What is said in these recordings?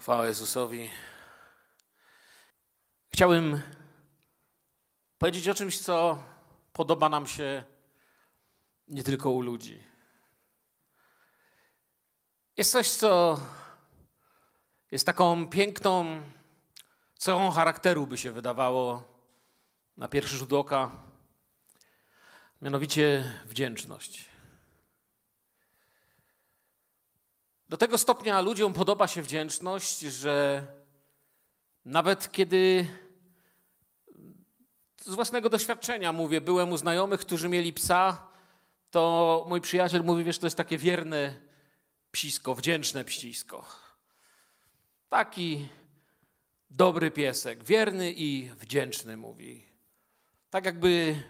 Chwała Jezusowi. Chciałbym powiedzieć o czymś, co podoba nam się nie tylko u ludzi. Jest coś, co jest taką piękną cechą charakteru, by się wydawało na pierwszy rzut oka, mianowicie wdzięczność. Do tego stopnia ludziom podoba się wdzięczność, że nawet kiedy z własnego doświadczenia mówię, byłem u znajomych, którzy mieli psa, to mój przyjaciel mówi, wiesz, to jest takie wierne psisko, wdzięczne psisko. Taki dobry piesek, wierny i wdzięczny, mówi. Tak jakby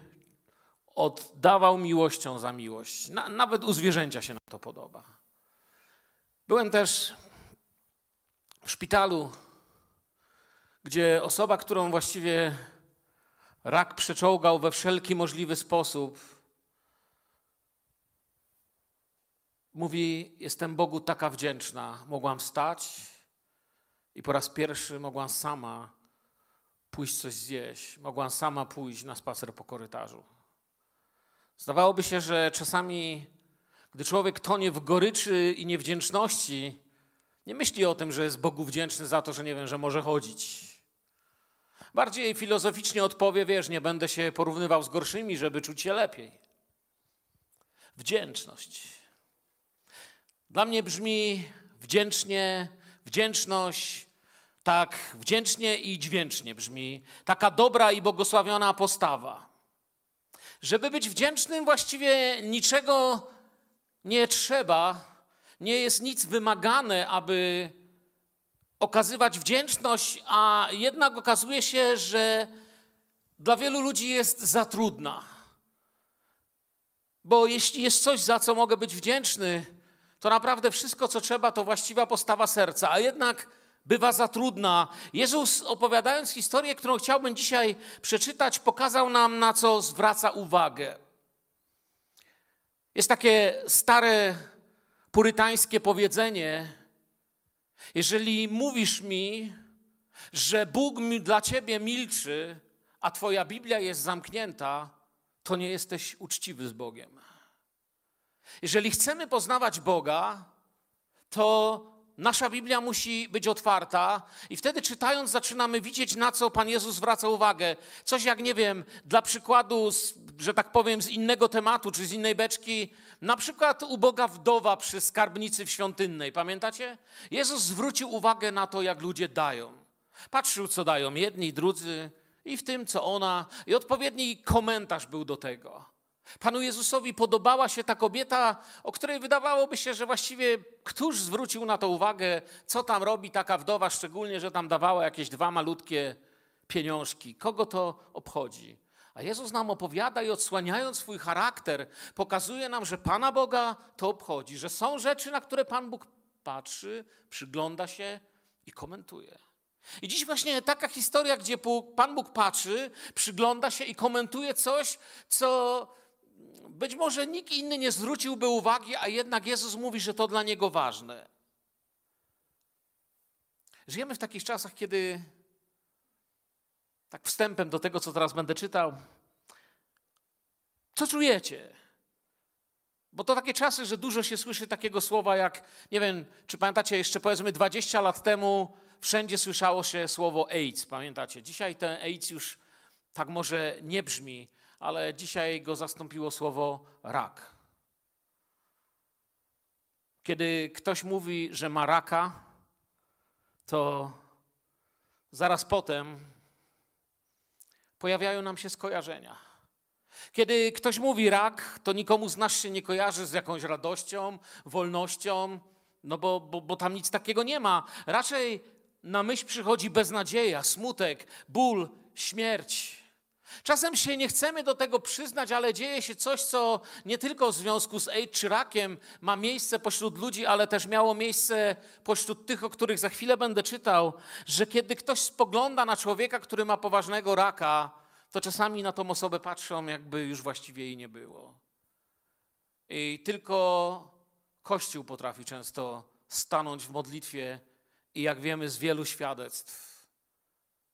oddawał miłością za miłość. Na, nawet u zwierzęcia się na to podoba. Byłem też w szpitalu, gdzie osoba, którą właściwie rak przeczołgał we wszelki możliwy sposób, mówi: Jestem Bogu taka wdzięczna. Mogłam wstać i po raz pierwszy mogłam sama pójść coś zjeść. Mogłam sama pójść na spacer po korytarzu. Zdawałoby się, że czasami, gdy człowiek tonie w goryczy i niewdzięczności, nie myśli o tym, że jest Bogu wdzięczny za to, że nie wiem, że może chodzić. Bardziej filozoficznie odpowie, wiesz, nie będę się porównywał z gorszymi, żeby czuć się lepiej. Wdzięczność. Dla mnie brzmi wdzięcznie, wdzięczność, tak wdzięcznie i dźwięcznie brzmi. Taka dobra i błogosławiona postawa. Żeby być wdzięcznym, właściwie niczego nie trzeba, nie jest nic wymagane, aby okazywać wdzięczność, a jednak okazuje się, że dla wielu ludzi jest za trudna. Bo jeśli jest coś, za co mogę być wdzięczny, to naprawdę wszystko, co trzeba, to właściwa postawa serca, a jednak bywa za trudna. Jezus, opowiadając historię, którą chciałbym dzisiaj przeczytać, pokazał nam, na co zwraca uwagę. Jest takie stare purytańskie powiedzenie: Jeżeli mówisz mi, że Bóg dla ciebie milczy, a twoja Biblia jest zamknięta, to nie jesteś uczciwy z Bogiem. Jeżeli chcemy poznawać Boga, to nasza Biblia musi być otwarta i wtedy czytając zaczynamy widzieć, na co Pan Jezus zwraca uwagę. Coś jak, nie wiem, dla przykładu, że tak powiem, z innego tematu czy z innej beczki, na przykład uboga wdowa przy skarbnicy w świątynnej. Pamiętacie? Jezus zwrócił uwagę na to, jak ludzie dają. Patrzył, co dają jedni, drudzy i w tym, co ona. I odpowiedni komentarz był do tego. Panu Jezusowi podobała się ta kobieta, o której wydawałoby się, że właściwie któż zwrócił na to uwagę, co tam robi taka wdowa, szczególnie, że tam dawała jakieś dwa malutkie pieniążki. Kogo to obchodzi? A Jezus nam opowiada i odsłaniając swój charakter, pokazuje nam, że Pana Boga to obchodzi, że są rzeczy, na które Pan Bóg patrzy, przygląda się i komentuje. I dziś właśnie taka historia, gdzie Pan Bóg patrzy, przygląda się i komentuje coś, co być może nikt inny nie zwróciłby uwagi, a jednak Jezus mówi, że to dla niego ważne. Żyjemy w takich czasach, kiedy tak wstępem do tego, co teraz będę czytał, co czujecie? Bo to takie czasy, że dużo się słyszy takiego słowa jak, nie wiem, czy pamiętacie, jeszcze powiedzmy 20 lat temu wszędzie słyszało się słowo AIDS, pamiętacie? Dzisiaj ten AIDS już tak może nie brzmi, ale dzisiaj go zastąpiło słowo rak. Kiedy ktoś mówi, że ma raka, to zaraz potem pojawiają nam się skojarzenia. Kiedy ktoś mówi rak, to nikomu z nas się nie kojarzy z jakąś radością, wolnością, no bo, bo, bo tam nic takiego nie ma. Raczej na myśl przychodzi beznadzieja, smutek, ból, śmierć. Czasem się nie chcemy do tego przyznać, ale dzieje się coś, co nie tylko w związku z AIDS czy rakiem ma miejsce pośród ludzi, ale też miało miejsce pośród tych, o których za chwilę będę czytał, że kiedy ktoś spogląda na człowieka, który ma poważnego raka, to czasami na tą osobę patrzą, jakby już właściwie jej nie było. I tylko Kościół potrafi często stanąć w modlitwie i jak wiemy z wielu świadectw,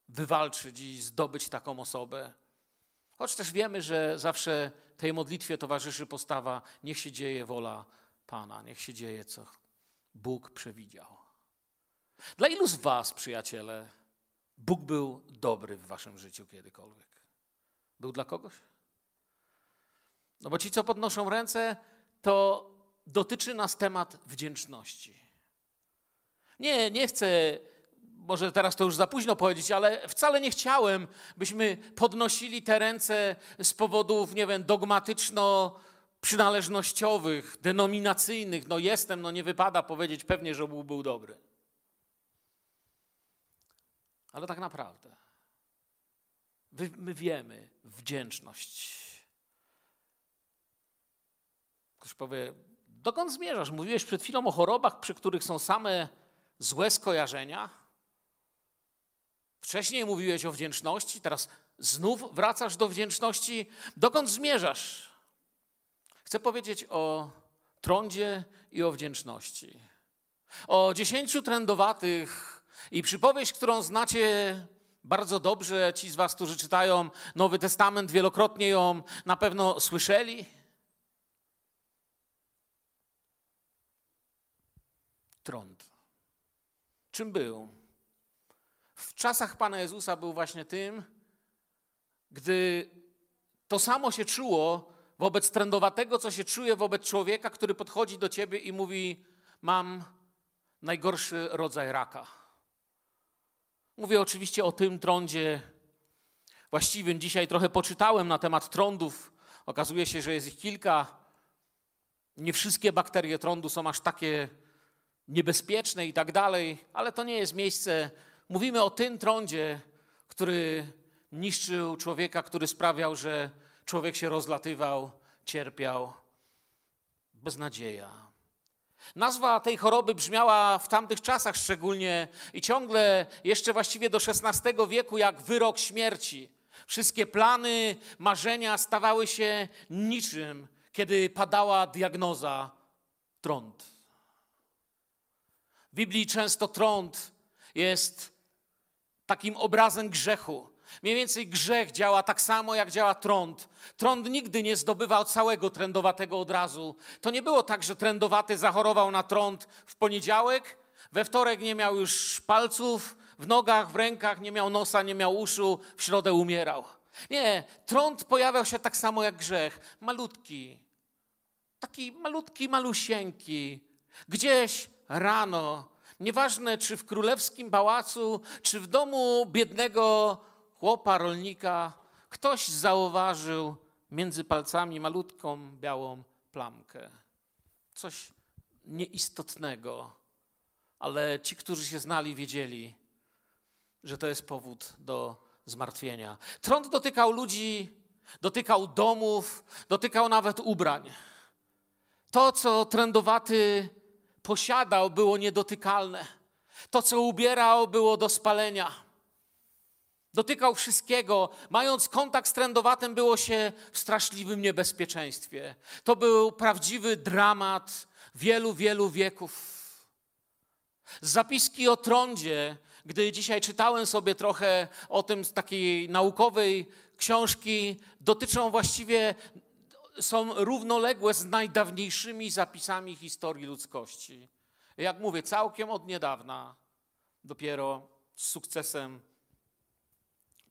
wywalczyć i zdobyć taką osobę. Choć też wiemy, że zawsze tej modlitwie towarzyszy postawa: niech się dzieje wola Pana, niech się dzieje, co Bóg przewidział. Dla ilu z Was, przyjaciele, Bóg był dobry w Waszym życiu kiedykolwiek? Był dla kogoś? No bo ci, co podnoszą ręce, to dotyczy nas temat wdzięczności. Nie, nie chcę, może teraz to już za późno powiedzieć, ale wcale nie chciałem, byśmy podnosili te ręce z powodów, nie wiem, dogmatyczno przynależnościowych, denominacyjnych. No jestem, no nie wypada powiedzieć pewnie, że Bóg był dobry. Ale tak naprawdę my wiemy wdzięczność. Ktoś powie, dokąd zmierzasz? Mówiłeś przed chwilą o chorobach, przy których są same złe skojarzenia. Wcześniej mówiłeś o wdzięczności, teraz znów wracasz do wdzięczności. Dokąd zmierzasz? Chcę powiedzieć o trądzie i o wdzięczności. O dziesięciu trędowatych i przypowieść, którą znacie bardzo dobrze, ci z Was, którzy czytają Nowy Testament, wielokrotnie ją na pewno słyszeli. Trąd. Czym był? W czasach Pana Jezusa był właśnie tym, gdy to samo się czuło wobec trędowatego, co się czuje wobec człowieka, który podchodzi do ciebie i mówi: Mam najgorszy rodzaj raka. Mówię oczywiście o tym trądzie właściwym. Dzisiaj trochę poczytałem na temat trądów. Okazuje się, że jest ich kilka. Nie wszystkie bakterie trądu są aż takie niebezpieczne i tak dalej, ale to nie jest miejsce. Mówimy o tym trądzie, który niszczył człowieka, który sprawiał, że człowiek się rozlatywał, cierpiał. Beznadzieja. Nazwa tej choroby brzmiała w tamtych czasach szczególnie i ciągle jeszcze właściwie do XVI wieku jak wyrok śmierci. Wszystkie plany, marzenia stawały się niczym, kiedy padała diagnoza trąd. W Biblii często trąd jest takim obrazem grzechu. Mniej więcej grzech działa tak samo, jak działa trąd. Trąd nigdy nie zdobywał całego trędowatego od razu. To nie było tak, że trędowaty zachorował na trąd w poniedziałek, we wtorek nie miał już palców w nogach, w rękach, nie miał nosa, nie miał uszu, w środę umierał. Nie, trąd pojawiał się tak samo jak grzech. Malutki, taki malutki, malusieńki. Gdzieś rano, nieważne czy w królewskim pałacu, czy w domu biednego chłopa, rolnika, ktoś zauważył między palcami malutką białą plamkę. Coś nieistotnego, ale ci, którzy się znali, wiedzieli, że to jest powód do zmartwienia. Trąd dotykał ludzi, dotykał domów, dotykał nawet ubrań. To, co trędowaty posiadał, było niedotykalne. To, co ubierał, było do spalenia. Dotykał wszystkiego. Mając kontakt z trędowatym, było się w straszliwym niebezpieczeństwie. To był prawdziwy dramat wielu, wielu wieków. Zapiski o trądzie, gdy dzisiaj czytałem sobie trochę o tym z takiej naukowej książki, dotyczą właściwie, są równoległe z najdawniejszymi zapisami historii ludzkości. Jak mówię, całkiem od niedawna, dopiero z sukcesem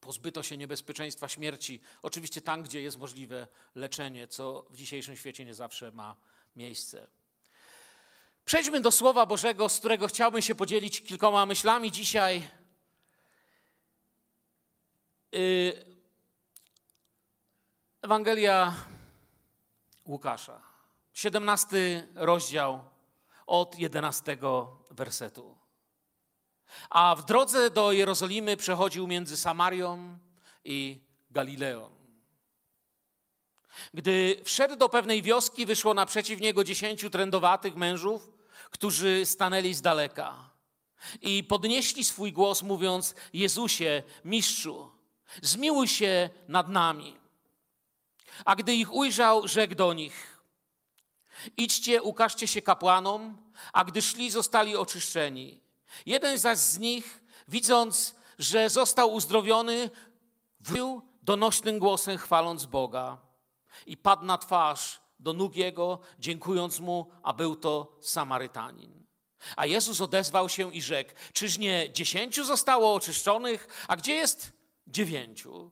pozbyto się niebezpieczeństwa śmierci. Oczywiście tam, gdzie jest możliwe leczenie, co w dzisiejszym świecie nie zawsze ma miejsce. Przejdźmy do Słowa Bożego, z którego chciałbym się podzielić kilkoma myślami dzisiaj. Y, Ewangelia Łukasza, 17 rozdział od 11 wersetu. A w drodze do Jerozolimy przechodził między Samarią i Galileą. Gdy wszedł do pewnej wioski, wyszło naprzeciw niego dziesięciu trędowatych mężów, którzy stanęli z daleka i podnieśli swój głos, mówiąc: Jezusie, mistrzu, zmiłuj się nad nami. A gdy ich ujrzał, rzekł do nich: Idźcie, ukażcie się kapłanom, a gdy szli, zostali oczyszczeni. Jeden zaś z nich, widząc, że został uzdrowiony, wył donośnym głosem chwaląc Boga i padł na twarz do nóg Jego, dziękując Mu, a był to Samarytanin. A Jezus odezwał się i rzekł, czyż nie dziesięciu zostało oczyszczonych, a gdzie jest dziewięciu?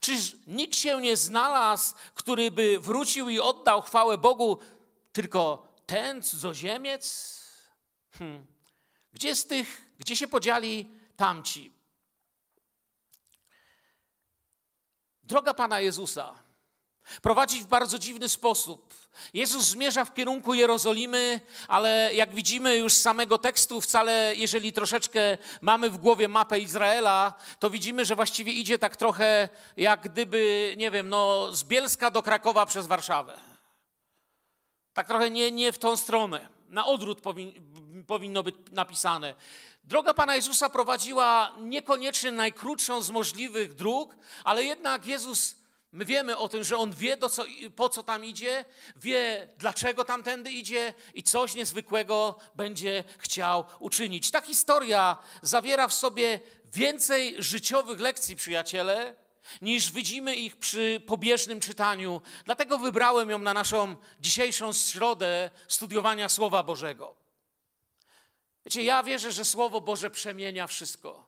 Czyż nikt się nie znalazł, który by wrócił i oddał chwałę Bogu, tylko ten cudzoziemiec? Hmm. Gdzie z tych, gdzie się podzieli tamci? Droga Pana Jezusa prowadzi w bardzo dziwny sposób. Jezus zmierza w kierunku Jerozolimy, ale jak widzimy już z samego tekstu, wcale jeżeli troszeczkę mamy w głowie mapę Izraela, to widzimy, że właściwie idzie tak trochę jak gdyby, nie wiem, no z Bielska do Krakowa przez Warszawę. Tak trochę nie, nie w tą stronę. Na odwrót powin, powinno być napisane. Droga Pana Jezusa prowadziła niekoniecznie najkrótszą z możliwych dróg, ale jednak Jezus, my wiemy o tym, że On wie, co, po co tam idzie, wie, dlaczego tamtędy idzie i coś niezwykłego będzie chciał uczynić. Ta historia zawiera w sobie więcej życiowych lekcji, przyjaciele, niż widzimy ich przy pobieżnym czytaniu. Dlatego wybrałem ją na naszą dzisiejszą środę studiowania Słowa Bożego. Wiecie, ja wierzę, że Słowo Boże przemienia wszystko.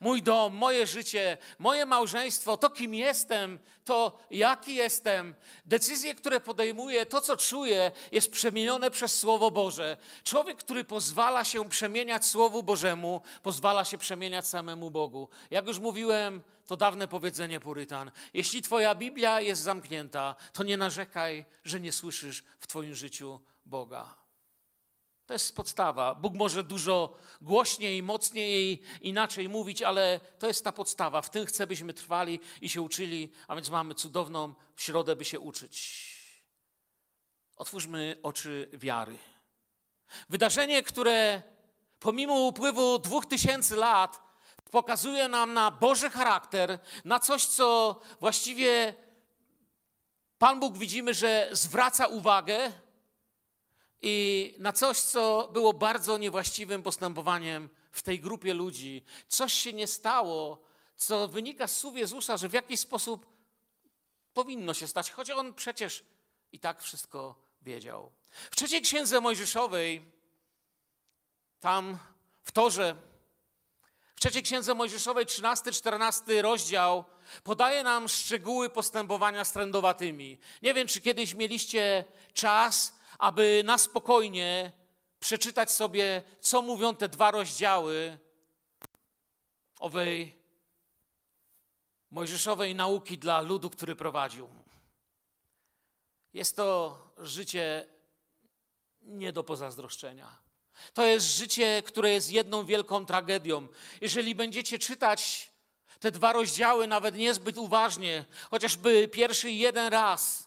Mój dom, moje życie, moje małżeństwo, to kim jestem, to jaki jestem, decyzje, które podejmuję, to co czuję, jest przemienione przez Słowo Boże. Człowiek, który pozwala się przemieniać Słowu Bożemu, pozwala się przemieniać samemu Bogu. Jak już mówiłem, to dawne powiedzenie Purytan. Jeśli Twoja Biblia jest zamknięta, to nie narzekaj, że nie słyszysz w Twoim życiu Boga. To jest podstawa. Bóg może dużo głośniej, mocniej inaczej mówić, ale to jest ta podstawa. W tym chcę, byśmy trwali i się uczyli, a więc mamy cudowną środę, by się uczyć. Otwórzmy oczy wiary. Wydarzenie, które pomimo upływu dwóch tysięcy lat pokazuje nam na Boży charakter, na coś, co właściwie Pan Bóg widzimy, że zwraca uwagę i na coś, co było bardzo niewłaściwym postępowaniem w tej grupie ludzi. Coś się nie stało, co wynika z słów Jezusa, że w jakiś sposób powinno się stać, choć on przecież i tak wszystko wiedział. W trzeciej księdze Mojżeszowej, tam w Torze, w trzeciej księdze Mojżeszowej, 13-14 rozdział, podaje nam szczegóły postępowania z trędowatymi. Nie wiem, czy kiedyś mieliście czas, aby na spokojnie przeczytać sobie, co mówią te dwa rozdziały owej mojżeszowej nauki dla ludu, który prowadził. Jest to życie nie do pozazdroszczenia. To jest życie, które jest jedną wielką tragedią. Jeżeli będziecie czytać te dwa rozdziały nawet niezbyt uważnie, chociażby pierwszy jeden raz,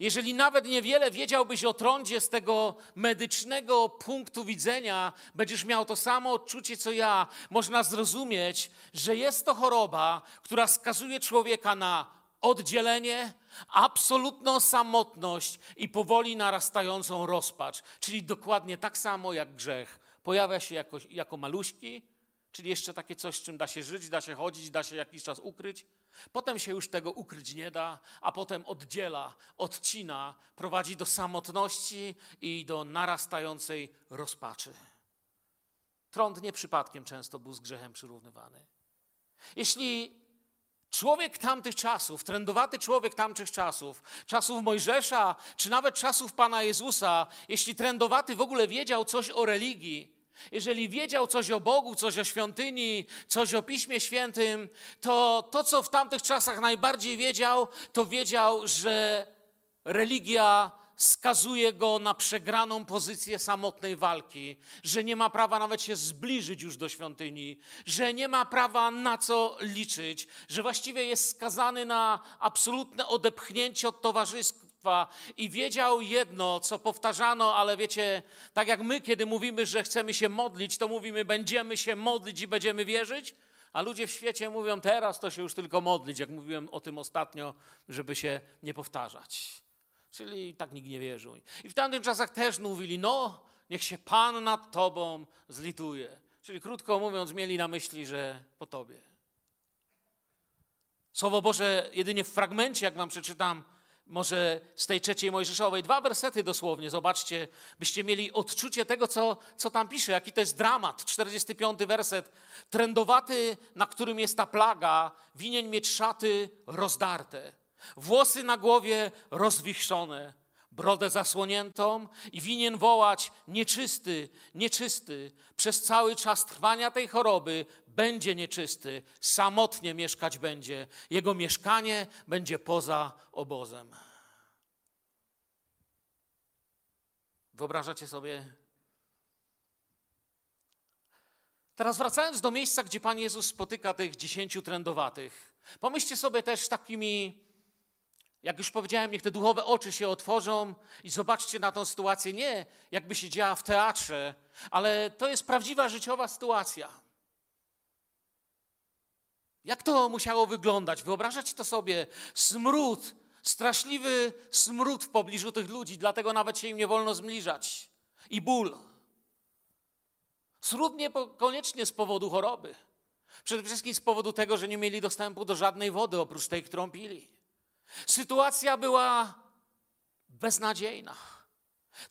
jeżeli nawet niewiele wiedziałbyś o trądzie z tego medycznego punktu widzenia, będziesz miał to samo odczucie co ja, można zrozumieć, że jest to choroba, która skazuje człowieka na oddzielenie, absolutną samotność i powoli narastającą rozpacz. Czyli dokładnie tak samo jak grzech. Pojawia się jako, jako maluśki, czyli jeszcze takie coś, z czym da się żyć, da się chodzić, da się jakiś czas ukryć. Potem się już tego ukryć nie da, a potem oddziela, odcina, prowadzi do samotności i do narastającej rozpaczy. Trąd nie przypadkiem często był z grzechem przyrównywany. Jeśli człowiek tamtych czasów, trędowaty człowiek tamtych czasów, czasów Mojżesza, czy nawet czasów Pana Jezusa, jeśli trędowaty w ogóle wiedział coś o religii, jeżeli wiedział coś o Bogu, coś o świątyni, coś o Piśmie Świętym, to to, co w tamtych czasach najbardziej wiedział, to wiedział, że religia skazuje go na przegraną pozycję samotnej walki, że nie ma prawa nawet się zbliżyć już do świątyni, że nie ma prawa na co liczyć, że właściwie jest skazany na absolutne odepchnięcie od i wiedział jedno, co powtarzano, ale wiecie, tak jak my, kiedy mówimy, że chcemy się modlić, to mówimy, będziemy się modlić i będziemy wierzyć, a ludzie w świecie mówią, teraz to się już tylko modlić, jak mówiłem o tym ostatnio, żeby się nie powtarzać. Czyli tak nikt nie wierzył. I w tamtych czasach też mówili, no, niech się Pan nad tobą zlituje. Czyli krótko mówiąc, mieli na myśli, że po tobie. Słowo Boże jedynie w fragmencie, jak wam przeczytam, może z tej trzeciej Mojżeszowej, dwa wersety dosłownie, zobaczcie, byście mieli odczucie tego, co, co tam pisze, jaki to jest dramat. 45 werset. Trędowaty, na którym jest ta plaga, winien mieć szaty rozdarte, włosy na głowie rozwichrzone, brodę zasłoniętą i winien wołać nieczysty, nieczysty. Przez cały czas trwania tej choroby będzie nieczysty, samotnie mieszkać będzie. Jego mieszkanie będzie poza obozem. Wyobrażacie sobie? Teraz wracając do miejsca, gdzie Pan Jezus spotyka tych dziesięciu trędowatych. Pomyślcie sobie też takimi jak już powiedziałem, niech te duchowe oczy się otworzą i zobaczcie na tą sytuację nie jakby się działa w teatrze, ale to jest prawdziwa życiowa sytuacja. Jak to musiało wyglądać? Wyobrażacie to sobie? Smród, straszliwy smród w pobliżu tych ludzi, dlatego nawet się im nie wolno zbliżać. I ból. Smród niekoniecznie z powodu choroby. Przede wszystkim z powodu tego, że nie mieli dostępu do żadnej wody oprócz tej, którą pili. Sytuacja była beznadziejna.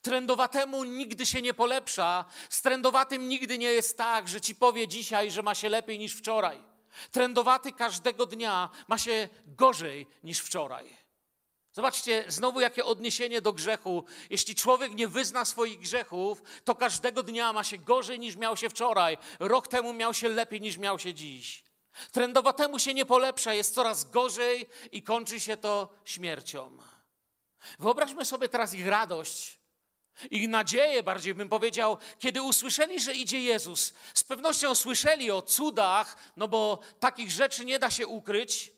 Trendowatemu nigdy się nie polepsza. Z trendowatym nigdy nie jest tak, że ci powie dzisiaj, że ma się lepiej niż wczoraj. Trendowaty każdego dnia ma się gorzej niż wczoraj. Zobaczcie, znowu jakie odniesienie do grzechu. Jeśli człowiek nie wyzna swoich grzechów, to każdego dnia ma się gorzej niż miał się wczoraj. Rok temu miał się lepiej niż miał się dziś. Trendowatemu się nie polepsza, jest coraz gorzej i kończy się to śmiercią. Wyobraźmy sobie teraz ich radość, ich nadzieję, bardziej bym powiedział, kiedy usłyszeli, że idzie Jezus. Z pewnością słyszeli o cudach, no bo takich rzeczy nie da się ukryć.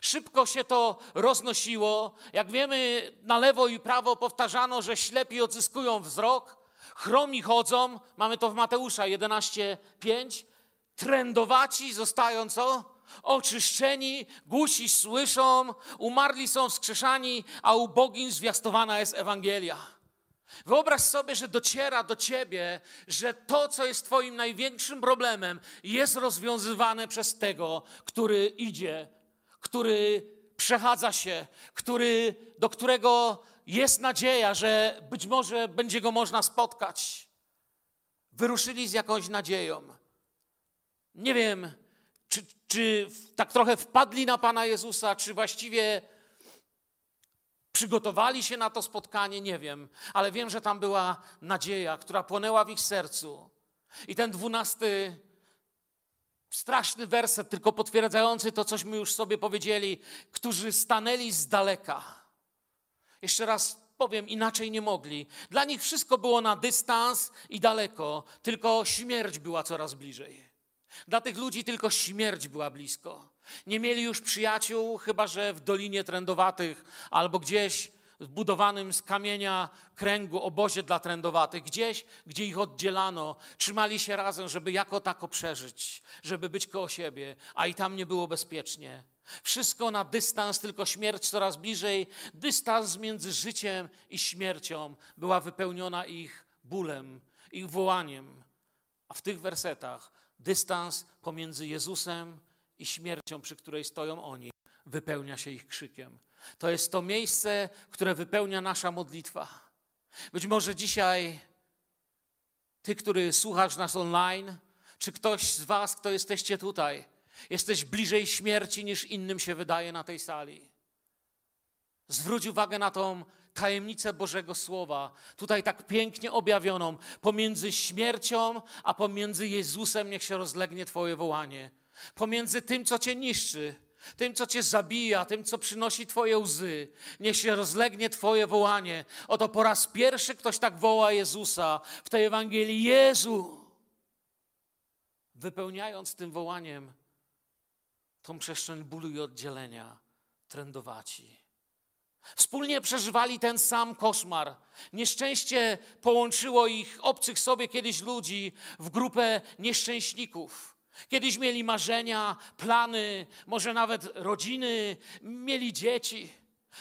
Szybko się to roznosiło. Jak wiemy, na lewo i prawo powtarzano, że ślepi odzyskują wzrok, chromi chodzą. Mamy to w Mateusza 11:5 trędowaci zostają co? Oczyszczeni, gusi słyszą, umarli są wskrzeszani, a ubogim zwiastowana jest Ewangelia. Wyobraź sobie, że dociera do ciebie, że to, co jest Twoim największym problemem, jest rozwiązywane przez tego, który idzie, który przechadza się, który, do którego jest nadzieja, że być może będzie go można spotkać. Wyruszyli z jakąś nadzieją. Nie wiem, czy, czy tak trochę wpadli na Pana Jezusa, czy właściwie przygotowali się na to spotkanie, nie wiem, ale wiem, że tam była nadzieja, która płonęła w ich sercu. I ten dwunasty, straszny werset, tylko potwierdzający to, cośmy już sobie powiedzieli, którzy stanęli z daleka. Jeszcze raz powiem, inaczej nie mogli. Dla nich wszystko było na dystans i daleko, tylko śmierć była coraz bliżej. Dla tych ludzi tylko śmierć była blisko. Nie mieli już przyjaciół, chyba że w Dolinie Trędowatych albo gdzieś zbudowanym z kamienia kręgu obozie dla trędowatych, gdzieś, gdzie ich oddzielano, trzymali się razem, żeby jako tako przeżyć, żeby być koło siebie, a i tam nie było bezpiecznie. Wszystko na dystans, tylko śmierć coraz bliżej. Dystans między życiem i śmiercią była wypełniona ich bólem, ich wołaniem. A w tych wersetach dystans pomiędzy Jezusem i śmiercią, przy której stoją oni, wypełnia się ich krzykiem. To jest to miejsce, które wypełnia nasza modlitwa. Być może dzisiaj ty, który słuchasz nas online, czy ktoś z was, kto jesteście tutaj, jesteś bliżej śmierci niż innym się wydaje na tej sali. Zwróć uwagę na tą tajemnicę Bożego Słowa, tutaj tak pięknie objawioną, pomiędzy śmiercią, a pomiędzy Jezusem niech się rozlegnie Twoje wołanie. Pomiędzy tym, co Cię niszczy, tym, co Cię zabija, tym, co przynosi Twoje łzy, niech się rozlegnie Twoje wołanie. Oto po raz pierwszy ktoś tak woła Jezusa w tej Ewangelii. Jezu! Wypełniając tym wołaniem tą przestrzeń bólu i oddzielenia, trędowaci. Wspólnie przeżywali ten sam koszmar. Nieszczęście połączyło ich, obcych sobie kiedyś ludzi, w grupę nieszczęśników. Kiedyś mieli marzenia, plany, może nawet rodziny, mieli dzieci.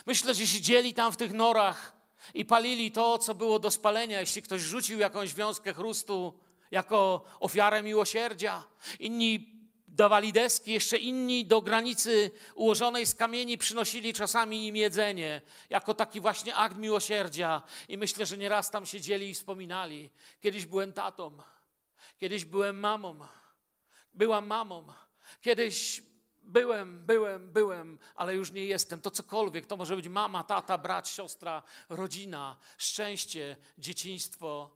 Myślę, że siedzieli tam w tych norach i palili to, co było do spalenia. Jeśli ktoś rzucił jakąś wiązkę chrustu jako ofiarę miłosierdzia. Inni dawali deski, jeszcze inni do granicy ułożonej z kamieni przynosili czasami im jedzenie, jako taki właśnie akt miłosierdzia. I myślę, że nieraz tam siedzieli i wspominali. Kiedyś byłem tatą, kiedyś byłem mamą, byłam mamą, kiedyś byłem, byłem, byłem, ale już nie jestem. To cokolwiek, to może być mama, tata, brat, siostra, rodzina, szczęście, dzieciństwo.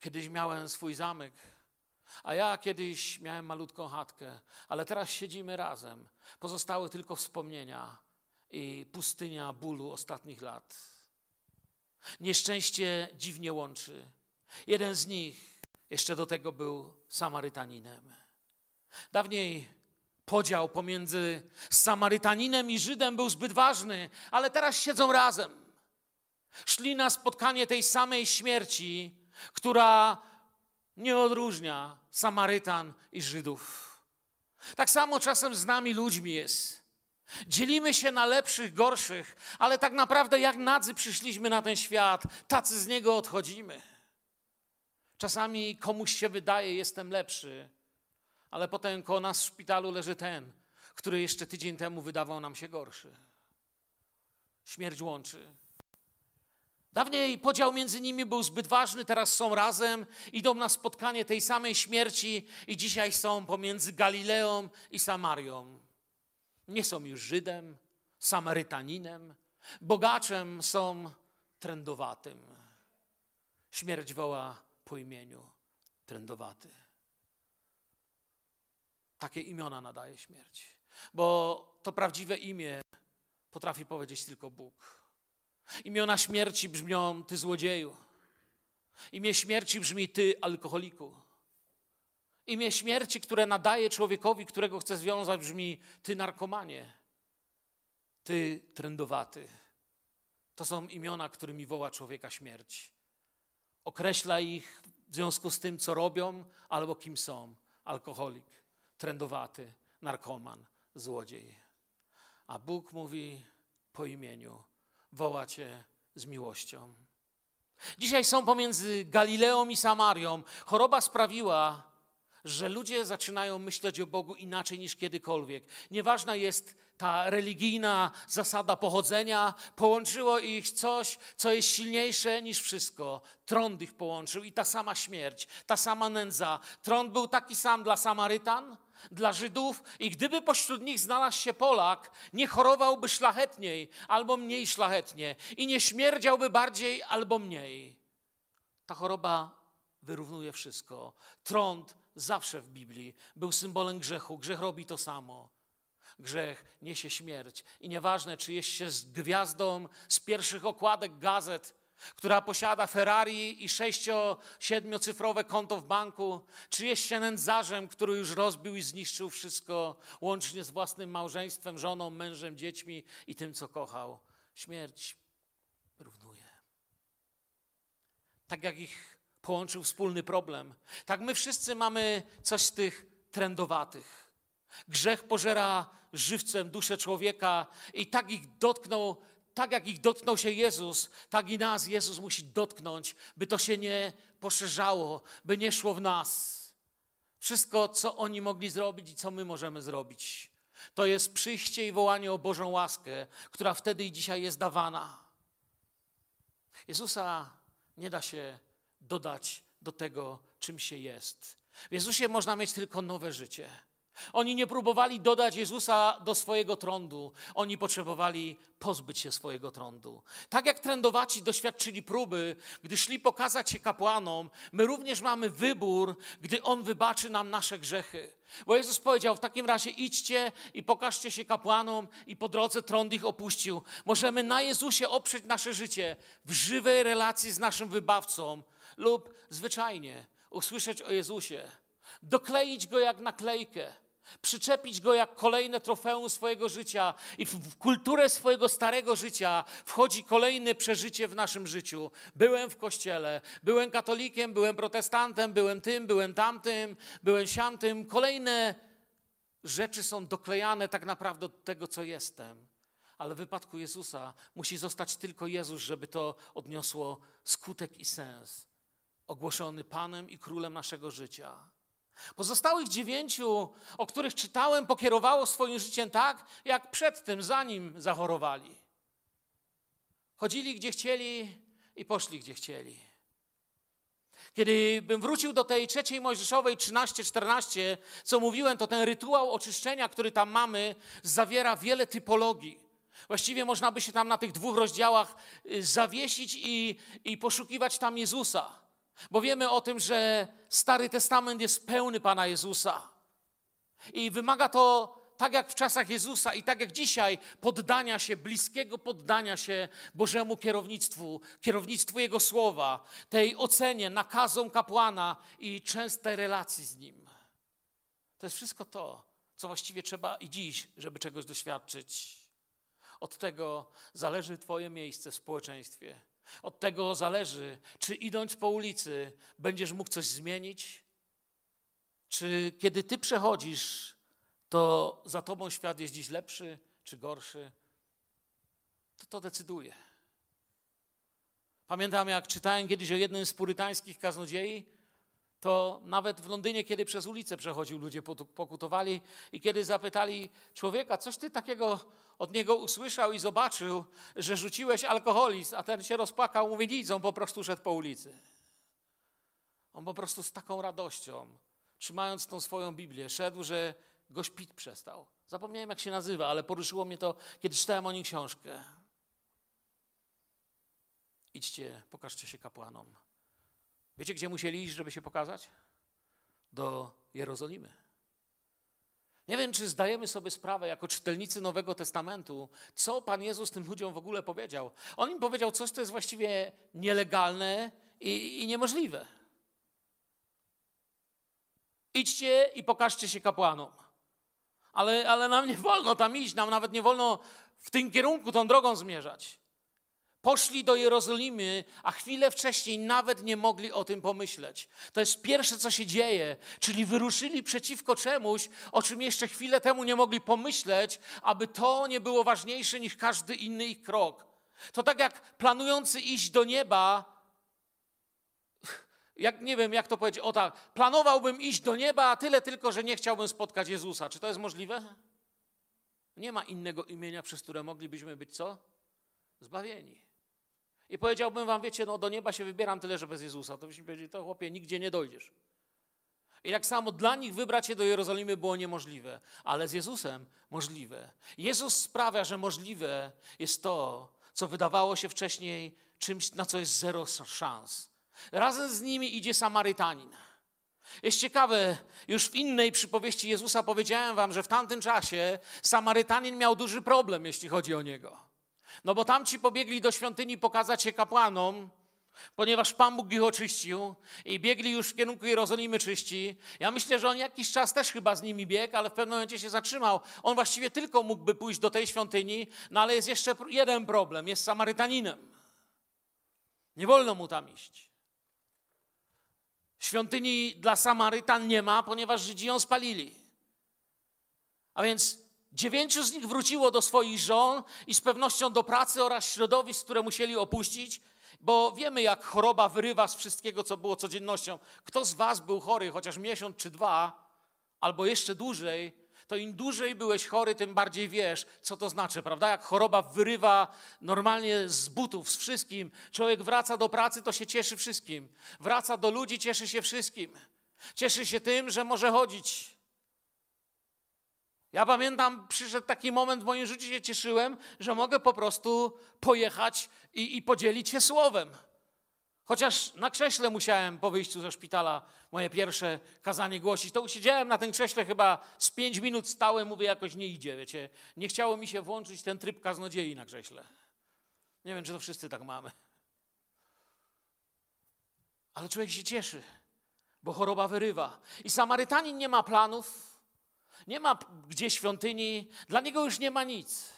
Kiedyś miałem swój zamek, a ja kiedyś miałem malutką chatkę, ale teraz siedzimy razem. Pozostały tylko wspomnienia i pustynia bólu ostatnich lat. Nieszczęście dziwnie łączy. Jeden z nich jeszcze do tego był Samarytaninem. Dawniej podział pomiędzy Samarytaninem i Żydem był zbyt ważny, ale teraz siedzą razem. Szli na spotkanie tej samej śmierci, która nie odróżnia Samarytan i Żydów. Tak samo czasem z nami ludźmi jest. Dzielimy się na lepszych, gorszych, ale tak naprawdę jak nadzy przyszliśmy na ten świat, tacy z niego odchodzimy. Czasami komuś się wydaje, jestem lepszy, ale potem koło nas w szpitalu leży ten, który jeszcze tydzień temu wydawał nam się gorszy. Śmierć łączy. Dawniej podział między nimi był zbyt ważny, teraz są razem, idą na spotkanie tej samej śmierci i dzisiaj są pomiędzy Galileą i Samarią. Nie są już Żydem, Samarytaninem, bogaczem są trędowatym. Śmierć woła po imieniu trędowaty. Takie imiona nadaje śmierć, bo to prawdziwe imię potrafi powiedzieć tylko Bóg. Imiona śmierci brzmią ty złodzieju. Imię śmierci brzmi ty alkoholiku. Imię śmierci, które nadaje człowiekowi, którego chce związać, brzmi ty narkomanie. Ty trędowaty. To są imiona, którymi woła człowieka śmierć. Określa ich w związku z tym, co robią albo kim są. Alkoholik, trędowaty, narkoman, złodziej. A Bóg mówi po imieniu woła Cię z miłością. Dzisiaj są pomiędzy Galileą i Samarią. Choroba sprawiła, że ludzie zaczynają myśleć o Bogu inaczej niż kiedykolwiek. Nieważna jest ta religijna zasada pochodzenia, połączyło ich coś, co jest silniejsze niż wszystko. Trąd ich połączył i ta sama śmierć, ta sama nędza. Trąd był taki sam dla Samarytan, dla Żydów i gdyby pośród nich znalazł się Polak, nie chorowałby szlachetniej albo mniej szlachetnie i nie śmierdziałby bardziej albo mniej. Ta choroba wyrównuje wszystko. Trąd zawsze w Biblii był symbolem grzechu. Grzech robi to samo. Grzech niesie śmierć. I nieważne, czy jest się z gwiazdą z pierwszych okładek gazet, która posiada Ferrari i sześcio, siedmiocyfrowe konto w banku, czy jest się nędzarzem, który już rozbił i zniszczył wszystko, łącznie z własnym małżeństwem, żoną, mężem, dziećmi i tym, co kochał. Śmierć równuje. Tak jak ich połączył wspólny problem, tak my wszyscy mamy coś z tych trendowatych. Grzech pożera żywcem duszę człowieka i tak ich dotknął tak jak ich dotknął się Jezus, tak i nas Jezus musi dotknąć, by to się nie poszerzało, by nie szło w nas. Wszystko, co oni mogli zrobić i co my możemy zrobić, to jest przyjście i wołanie o Bożą łaskę, która wtedy i dzisiaj jest dawana. Jezusa nie da się dodać do tego, czym się jest. W Jezusie można mieć tylko nowe życie. Oni nie próbowali dodać Jezusa do swojego trądu, oni potrzebowali pozbyć się swojego trądu. Tak jak trędowaci doświadczyli próby, gdy szli pokazać się kapłanom, my również mamy wybór, gdy On wybaczy nam nasze grzechy. Bo Jezus powiedział, w takim razie idźcie i pokażcie się kapłanom i po drodze trąd ich opuścił. Możemy na Jezusie oprzeć nasze życie w żywej relacji z naszym wybawcą lub zwyczajnie usłyszeć o Jezusie, dokleić Go jak naklejkę, przyczepić go jak kolejne trofeum swojego życia i w kulturę swojego starego życia wchodzi kolejne przeżycie w naszym życiu. Byłem w kościele, byłem katolikiem, byłem protestantem, byłem tym, byłem tamtym, byłem siamtym. Kolejne rzeczy są doklejane tak naprawdę do tego, co jestem. Ale w wypadku Jezusa musi zostać tylko Jezus, żeby to odniosło skutek i sens. ogłoszony Panem i Królem naszego życia. Pozostałych dziewięciu, o których czytałem, pokierowało swoim życiem tak, jak przedtem, zanim zachorowali. Chodzili gdzie chcieli i poszli gdzie chcieli. Kiedy bym wrócił do tej trzeciej Mojżeszowej 13-14, co mówiłem, to ten rytuał oczyszczenia, który tam mamy, zawiera wiele typologii. Właściwie można by się tam na tych dwóch rozdziałach y, zawiesić i, i poszukiwać tam Jezusa. Bo wiemy o tym, że Stary Testament jest pełny Pana Jezusa. I wymaga to, tak jak w czasach Jezusa i tak jak dzisiaj, poddania się, bliskiego poddania się Bożemu kierownictwu, kierownictwu Jego słowa, tej ocenie, nakazom kapłana i częstej relacji z Nim. To jest wszystko to, co właściwie trzeba i dziś, żeby czegoś doświadczyć. Od tego zależy Twoje miejsce w społeczeństwie. Od tego zależy, czy idąc po ulicy będziesz mógł coś zmienić, czy kiedy Ty przechodzisz, to za Tobą świat jest dziś lepszy czy gorszy. To to decyduje. Pamiętam, jak czytałem kiedyś o jednym z purytańskich kaznodziei, to nawet w Londynie, kiedy przez ulicę przechodził, ludzie pokutowali i kiedy zapytali człowieka, coś ty takiego od niego usłyszał i zobaczył, że rzuciłeś alkoholizm, a ten się rozpłakał, mówi nic, on po prostu szedł po ulicy. On po prostu z taką radością, trzymając tą swoją Biblię, szedł, że goś pit przestał. Zapomniałem, jak się nazywa, ale poruszyło mnie to, kiedy czytałem o nim książkę. Idźcie, pokażcie się kapłanom. Wiecie, gdzie musieli iść, żeby się pokazać? Do Jerozolimy. Nie wiem, czy zdajemy sobie sprawę, jako czytelnicy Nowego Testamentu, co Pan Jezus tym ludziom w ogóle powiedział. On im powiedział coś, co jest właściwie nielegalne i, i niemożliwe. Idźcie i pokażcie się kapłanom. Ale, ale nam nie wolno tam iść, nam nawet nie wolno w tym kierunku, tą drogą zmierzać. Poszli do Jerozolimy, a chwilę wcześniej nawet nie mogli o tym pomyśleć. To jest pierwsze, co się dzieje, czyli wyruszyli przeciwko czemuś, o czym jeszcze chwilę temu nie mogli pomyśleć, aby to nie było ważniejsze niż każdy inny ich krok. To tak jak planujący iść do nieba, jak nie wiem, jak to powiedzieć, o tak, planowałbym iść do nieba, a tyle tylko, że nie chciałbym spotkać Jezusa. Czy to jest możliwe? Nie ma innego imienia, przez które moglibyśmy być co? Zbawieni. I powiedziałbym wam, wiecie, no do nieba się wybieram tyle, że bez Jezusa. To byśmy powiedzieli, to chłopie, nigdzie nie dojdziesz. I tak samo dla nich wybrać się do Jerozolimy było niemożliwe, ale z Jezusem możliwe. Jezus sprawia, że możliwe jest to, co wydawało się wcześniej czymś, na co jest zero szans. Razem z nimi idzie Samarytanin. Jest ciekawe, już w innej przypowieści Jezusa powiedziałem wam, że w tamtym czasie Samarytanin miał duży problem, jeśli chodzi o niego. No bo tamci pobiegli do świątyni pokazać się kapłanom, ponieważ Pan Bóg ich oczyścił i biegli już w kierunku Jerozolimy czyści. Ja myślę, że on jakiś czas też chyba z nimi biegł, ale w pewnym momencie się zatrzymał. On właściwie tylko mógłby pójść do tej świątyni, no ale jest jeszcze jeden problem, jest Samarytaninem. Nie wolno mu tam iść. Świątyni dla Samarytan nie ma, ponieważ Żydzi ją spalili. A więc Dziewięciu z nich wróciło do swoich żon i z pewnością do pracy oraz środowisk, które musieli opuścić, bo wiemy, jak choroba wyrywa z wszystkiego, co było codziennością. Kto z Was był chory chociaż miesiąc czy dwa, albo jeszcze dłużej, to im dłużej byłeś chory, tym bardziej wiesz, co to znaczy, prawda? Jak choroba wyrywa normalnie z butów, z wszystkim. Człowiek wraca do pracy, to się cieszy wszystkim. Wraca do ludzi, cieszy się wszystkim. Cieszy się tym, że może chodzić ja pamiętam, przyszedł taki moment w moim życiu, się cieszyłem, że mogę po prostu pojechać i, i podzielić się słowem. Chociaż na krześle musiałem po wyjściu ze szpitala moje pierwsze kazanie głosić, to usiedziałem na tym krześle chyba z pięć minut stałem, mówię, jakoś nie idzie, wiecie. Nie chciało mi się włączyć ten tryb kaznodziei na krześle. Nie wiem, czy to wszyscy tak mamy. Ale człowiek się cieszy, bo choroba wyrywa. I Samarytanin nie ma planów, nie ma gdzie świątyni, dla niego już nie ma nic.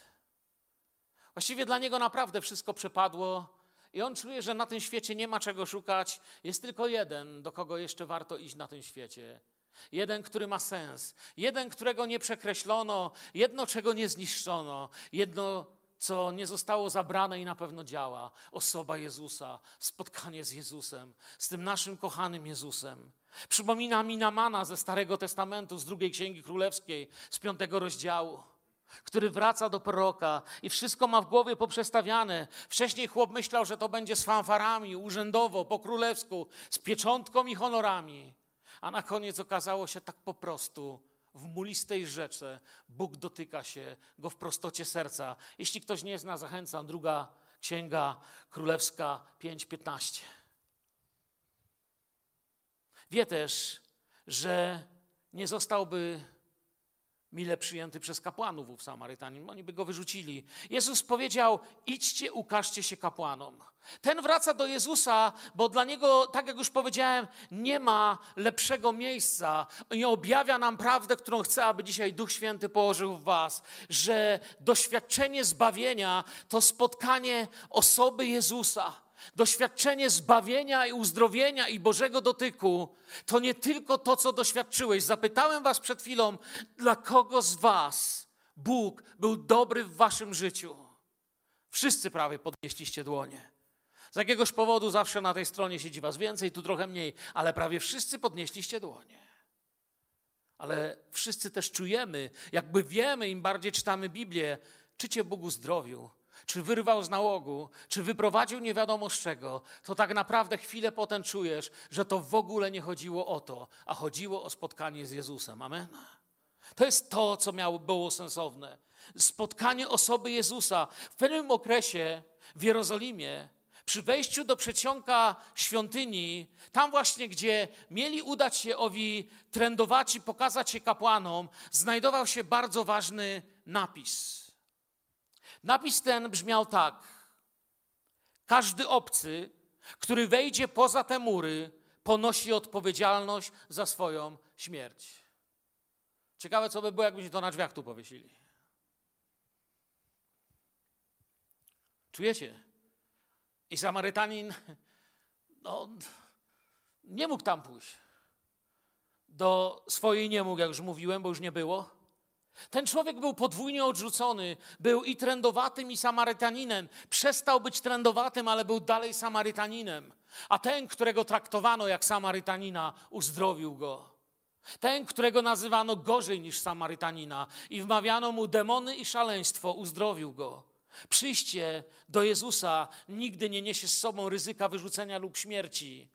Właściwie dla niego naprawdę wszystko przepadło i on czuje, że na tym świecie nie ma czego szukać. Jest tylko jeden, do kogo jeszcze warto iść na tym świecie. Jeden, który ma sens. Jeden, którego nie przekreślono. Jedno, czego nie zniszczono. Jedno, co nie zostało zabrane i na pewno działa. Osoba Jezusa, spotkanie z Jezusem, z tym naszym kochanym Jezusem. Przypomina mi Namana ze Starego Testamentu, z drugiej Księgi Królewskiej, z piątego rozdziału, który wraca do proroka i wszystko ma w głowie poprzestawiane. Wcześniej chłop myślał, że to będzie z fanfarami, urzędowo, po królewsku, z pieczątką i honorami. A na koniec okazało się tak po prostu, w mulistej rzece Bóg dotyka się go w prostocie serca. Jeśli ktoś nie zna, zachęcam. Druga księga królewska 5:15. Wie też, że nie zostałby mile przyjęty przez kapłanów ów Samarytanin. Oni by go wyrzucili. Jezus powiedział: idźcie, ukażcie się kapłanom. Ten wraca do Jezusa, bo dla niego, tak jak już powiedziałem, nie ma lepszego miejsca. I objawia nam prawdę, którą chce, aby dzisiaj Duch Święty położył w Was, że doświadczenie zbawienia to spotkanie osoby Jezusa. Doświadczenie zbawienia i uzdrowienia i Bożego dotyku to nie tylko to, co doświadczyłeś. Zapytałem Was przed chwilą, dla kogo z Was Bóg był dobry w Waszym życiu? Wszyscy prawie podnieśliście dłonie. Z jakiegoś powodu zawsze na tej stronie siedzi Was więcej, tu trochę mniej, ale prawie wszyscy podnieśliście dłonie. Ale wszyscy też czujemy, jakby wiemy, im bardziej czytamy Biblię, czy Cię Bóg uzdrowił, czy wyrwał z nałogu, czy wyprowadził nie wiadomo z czego, to tak naprawdę chwilę potem czujesz, że to w ogóle nie chodziło o to, a chodziło o spotkanie z Jezusem. Amen? To jest to, co miało, było sensowne. Spotkanie osoby Jezusa. W pewnym okresie w Jerozolimie, przy wejściu do przedsionka świątyni, tam właśnie, gdzie mieli udać się owi trędowaci, pokazać się kapłanom, znajdował się bardzo ważny napis. Napis ten brzmiał tak: Każdy obcy, który wejdzie poza te mury, ponosi odpowiedzialność za swoją śmierć. Ciekawe, co by było, jakbyśmy to na drzwiach tu powiesili. Czujecie? I Samarytanin no, nie mógł tam pójść. Do swojej nie mógł, jak już mówiłem, bo już nie było. Ten człowiek był podwójnie odrzucony, był i trędowatym, i Samarytaninem. Przestał być trędowatym, ale był dalej Samarytaninem. A ten, którego traktowano jak Samarytanina, uzdrowił go. Ten, którego nazywano gorzej niż Samarytanina i wmawiano mu demony i szaleństwo, uzdrowił go. Przyjście do Jezusa nigdy nie niesie z sobą ryzyka wyrzucenia lub śmierci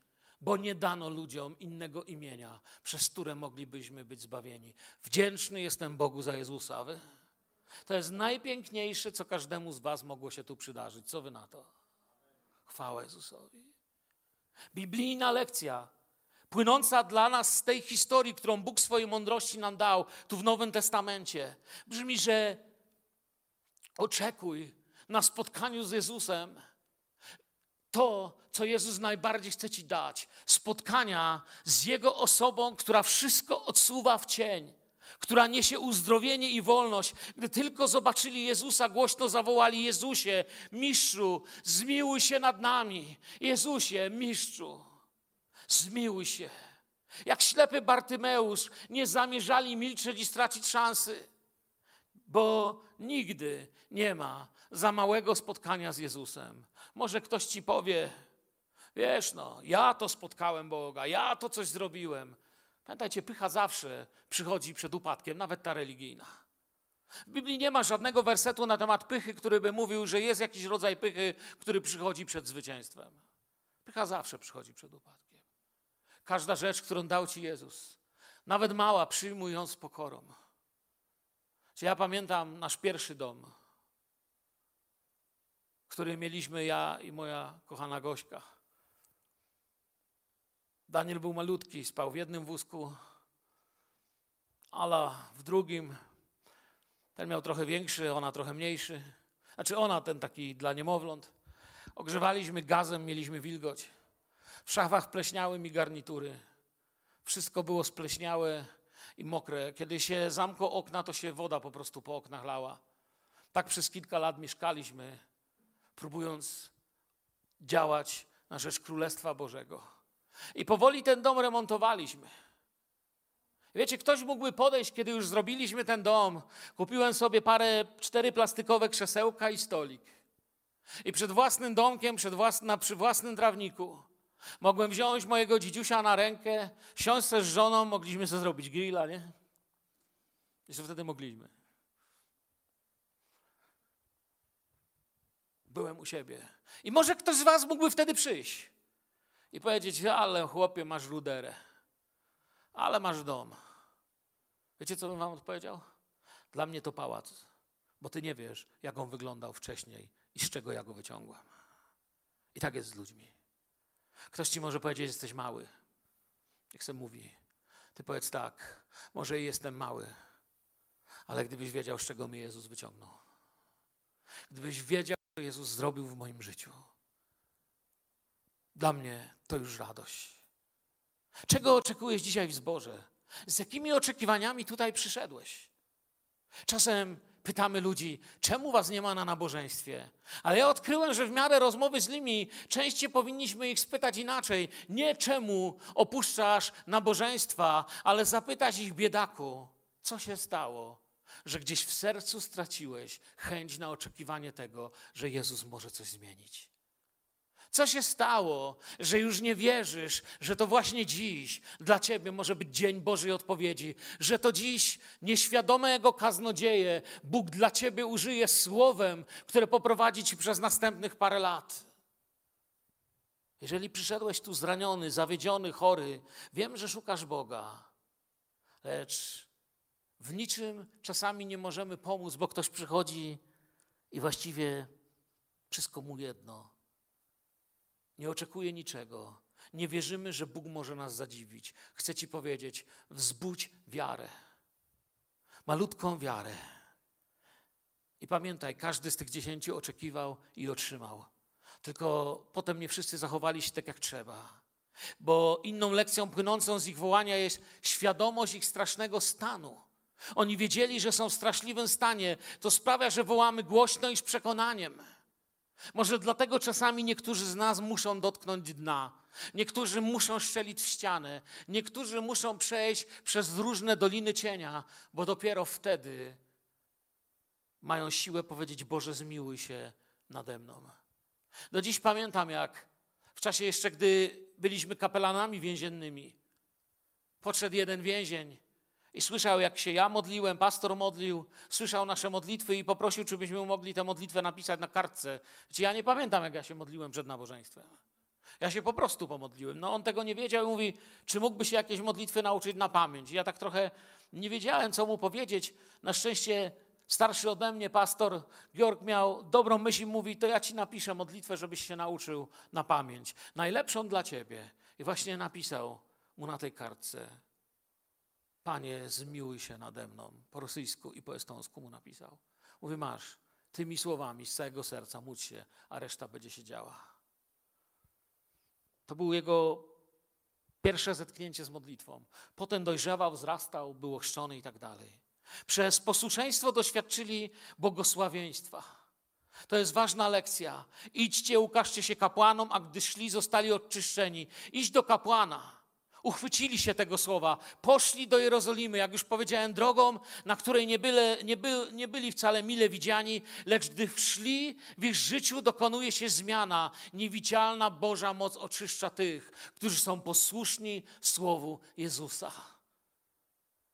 bo nie dano ludziom innego imienia, przez które moglibyśmy być zbawieni. Wdzięczny jestem Bogu za Jezusa. Wy? To jest najpiękniejsze, co każdemu z Was mogło się tu przydarzyć. Co Wy na to? Chwała Jezusowi. Biblijna lekcja, płynąca dla nas z tej historii, którą Bóg swojej mądrości nam dał tu w Nowym Testamencie, brzmi, że oczekuj na spotkaniu z Jezusem to, co Jezus najbardziej chce Ci dać. Spotkania z Jego osobą, która wszystko odsuwa w cień, która niesie uzdrowienie i wolność. Gdy tylko zobaczyli Jezusa, głośno zawołali Jezusie, mistrzu, zmiłuj się nad nami. Jezusie, mistrzu, zmiłuj się. Jak ślepy Bartymeusz nie zamierzali milczeć i stracić szansy, bo nigdy nie ma za małego spotkania z Jezusem. Może ktoś ci powie, wiesz, no, ja to spotkałem Boga, ja to coś zrobiłem. Pamiętajcie, pycha zawsze przychodzi przed upadkiem, nawet ta religijna. W Biblii nie ma żadnego wersetu na temat pychy, który by mówił, że jest jakiś rodzaj pychy, który przychodzi przed zwycięstwem. Pycha zawsze przychodzi przed upadkiem. Każda rzecz, którą dał ci Jezus, nawet mała, przyjmuj ją z pokorą. Ja pamiętam nasz pierwszy dom który mieliśmy ja i moja kochana Gośka. Daniel był malutki, spał w jednym wózku, Ala w drugim. Ten miał trochę większy, ona trochę mniejszy. Znaczy ona ten taki dla niemowląt. Ogrzewaliśmy gazem, mieliśmy wilgoć. W szafach pleśniały mi garnitury. Wszystko było spleśniałe i mokre. Kiedy się zamkło okna, to się woda po prostu po oknach lała. Tak przez kilka lat mieszkaliśmy próbując działać na rzecz Królestwa Bożego. I powoli ten dom remontowaliśmy. Wiecie, ktoś mógłby podejść, kiedy już zrobiliśmy ten dom. Kupiłem sobie parę, cztery plastikowe krzesełka i stolik. I przed własnym domkiem, przed własna, przy własnym trawniku mogłem wziąć mojego dzidziusia na rękę, siąść z żoną, mogliśmy sobie zrobić grilla, nie? Jeszcze wtedy mogliśmy. Byłem u siebie. I może ktoś z was mógłby wtedy przyjść i powiedzieć, ale chłopie, masz ruderę, ale masz dom. Wiecie, co bym wam odpowiedział? Dla mnie to pałac, bo ty nie wiesz, jak on wyglądał wcześniej i z czego ja go wyciągłam. I tak jest z ludźmi. Ktoś ci może powiedzieć, jesteś mały. Niech se mówi. Ty powiedz tak, może jestem mały, ale gdybyś wiedział, z czego mnie Jezus wyciągnął. Gdybyś wiedział, co Jezus zrobił w moim życiu. Dla mnie to już radość. Czego oczekujesz dzisiaj w zborze? Z jakimi oczekiwaniami tutaj przyszedłeś? Czasem pytamy ludzi, czemu was nie ma na nabożeństwie? Ale ja odkryłem, że w miarę rozmowy z nimi częściej powinniśmy ich spytać inaczej. Nie czemu opuszczasz nabożeństwa, ale zapytać ich, biedaku, co się stało, że gdzieś w sercu straciłeś chęć na oczekiwanie tego, że Jezus może coś zmienić. Co się stało, że już nie wierzysz, że to właśnie dziś dla ciebie może być dzień Bożej odpowiedzi, że to dziś nieświadomego kaznodzieje Bóg dla ciebie użyje słowem, które poprowadzi ci przez następnych parę lat. Jeżeli przyszedłeś tu zraniony, zawiedziony, chory, wiem, że szukasz Boga, lecz w niczym czasami nie możemy pomóc, bo ktoś przychodzi i właściwie wszystko mu jedno. Nie oczekuje niczego. Nie wierzymy, że Bóg może nas zadziwić. Chcę Ci powiedzieć, wzbudź wiarę. Malutką wiarę. I pamiętaj, każdy z tych dziesięciu oczekiwał i otrzymał. Tylko potem nie wszyscy zachowali się tak, jak trzeba. Bo inną lekcją płynącą z ich wołania jest świadomość ich strasznego stanu. Oni wiedzieli, że są w straszliwym stanie. To sprawia, że wołamy głośno i z przekonaniem. Może dlatego czasami niektórzy z nas muszą dotknąć dna. Niektórzy muszą strzelić w ścianę. Niektórzy muszą przejść przez różne doliny cienia, bo dopiero wtedy mają siłę powiedzieć: Boże, zmiłuj się nade mną. Do dziś pamiętam, jak w czasie jeszcze, gdy byliśmy kapelanami więziennymi, podszedł jeden więzień i słyszał, jak się ja modliłem, pastor modlił, słyszał nasze modlitwy i poprosił, czy byśmy mogli tę modlitwę napisać na kartce. Wiecie, ja nie pamiętam, jak ja się modliłem przed nabożeństwem. Ja się po prostu pomodliłem. No on tego nie wiedział i mówi, czy mógłby się jakieś modlitwy nauczyć na pamięć. I ja tak trochę nie wiedziałem, co mu powiedzieć. Na szczęście starszy ode mnie pastor Georg miał dobrą myśl i mówi, to ja ci napiszę modlitwę, żebyś się nauczył na pamięć. Najlepszą dla ciebie. I właśnie napisał mu na tej kartce. Panie, zmiłuj się nade mną. Po rosyjsku i po estońsku mu napisał. Mówi, masz, tymi słowami z całego serca módl się, a reszta będzie się działa. To było jego pierwsze zetknięcie z modlitwą. Potem dojrzewał, wzrastał, był ochrzczony i tak dalej. Przez posłuszeństwo doświadczyli błogosławieństwa. To jest ważna lekcja. Idźcie, ukażcie się kapłanom, a gdy szli, zostali odczyszczeni. Idź do kapłana uchwycili się tego słowa, poszli do Jerozolimy, jak już powiedziałem, drogą, na której nie, byle, nie, by, nie byli wcale mile widziani, lecz gdy wszli, w ich życiu dokonuje się zmiana. Niewidzialna Boża moc oczyszcza tych, którzy są posłuszni Słowu Jezusa.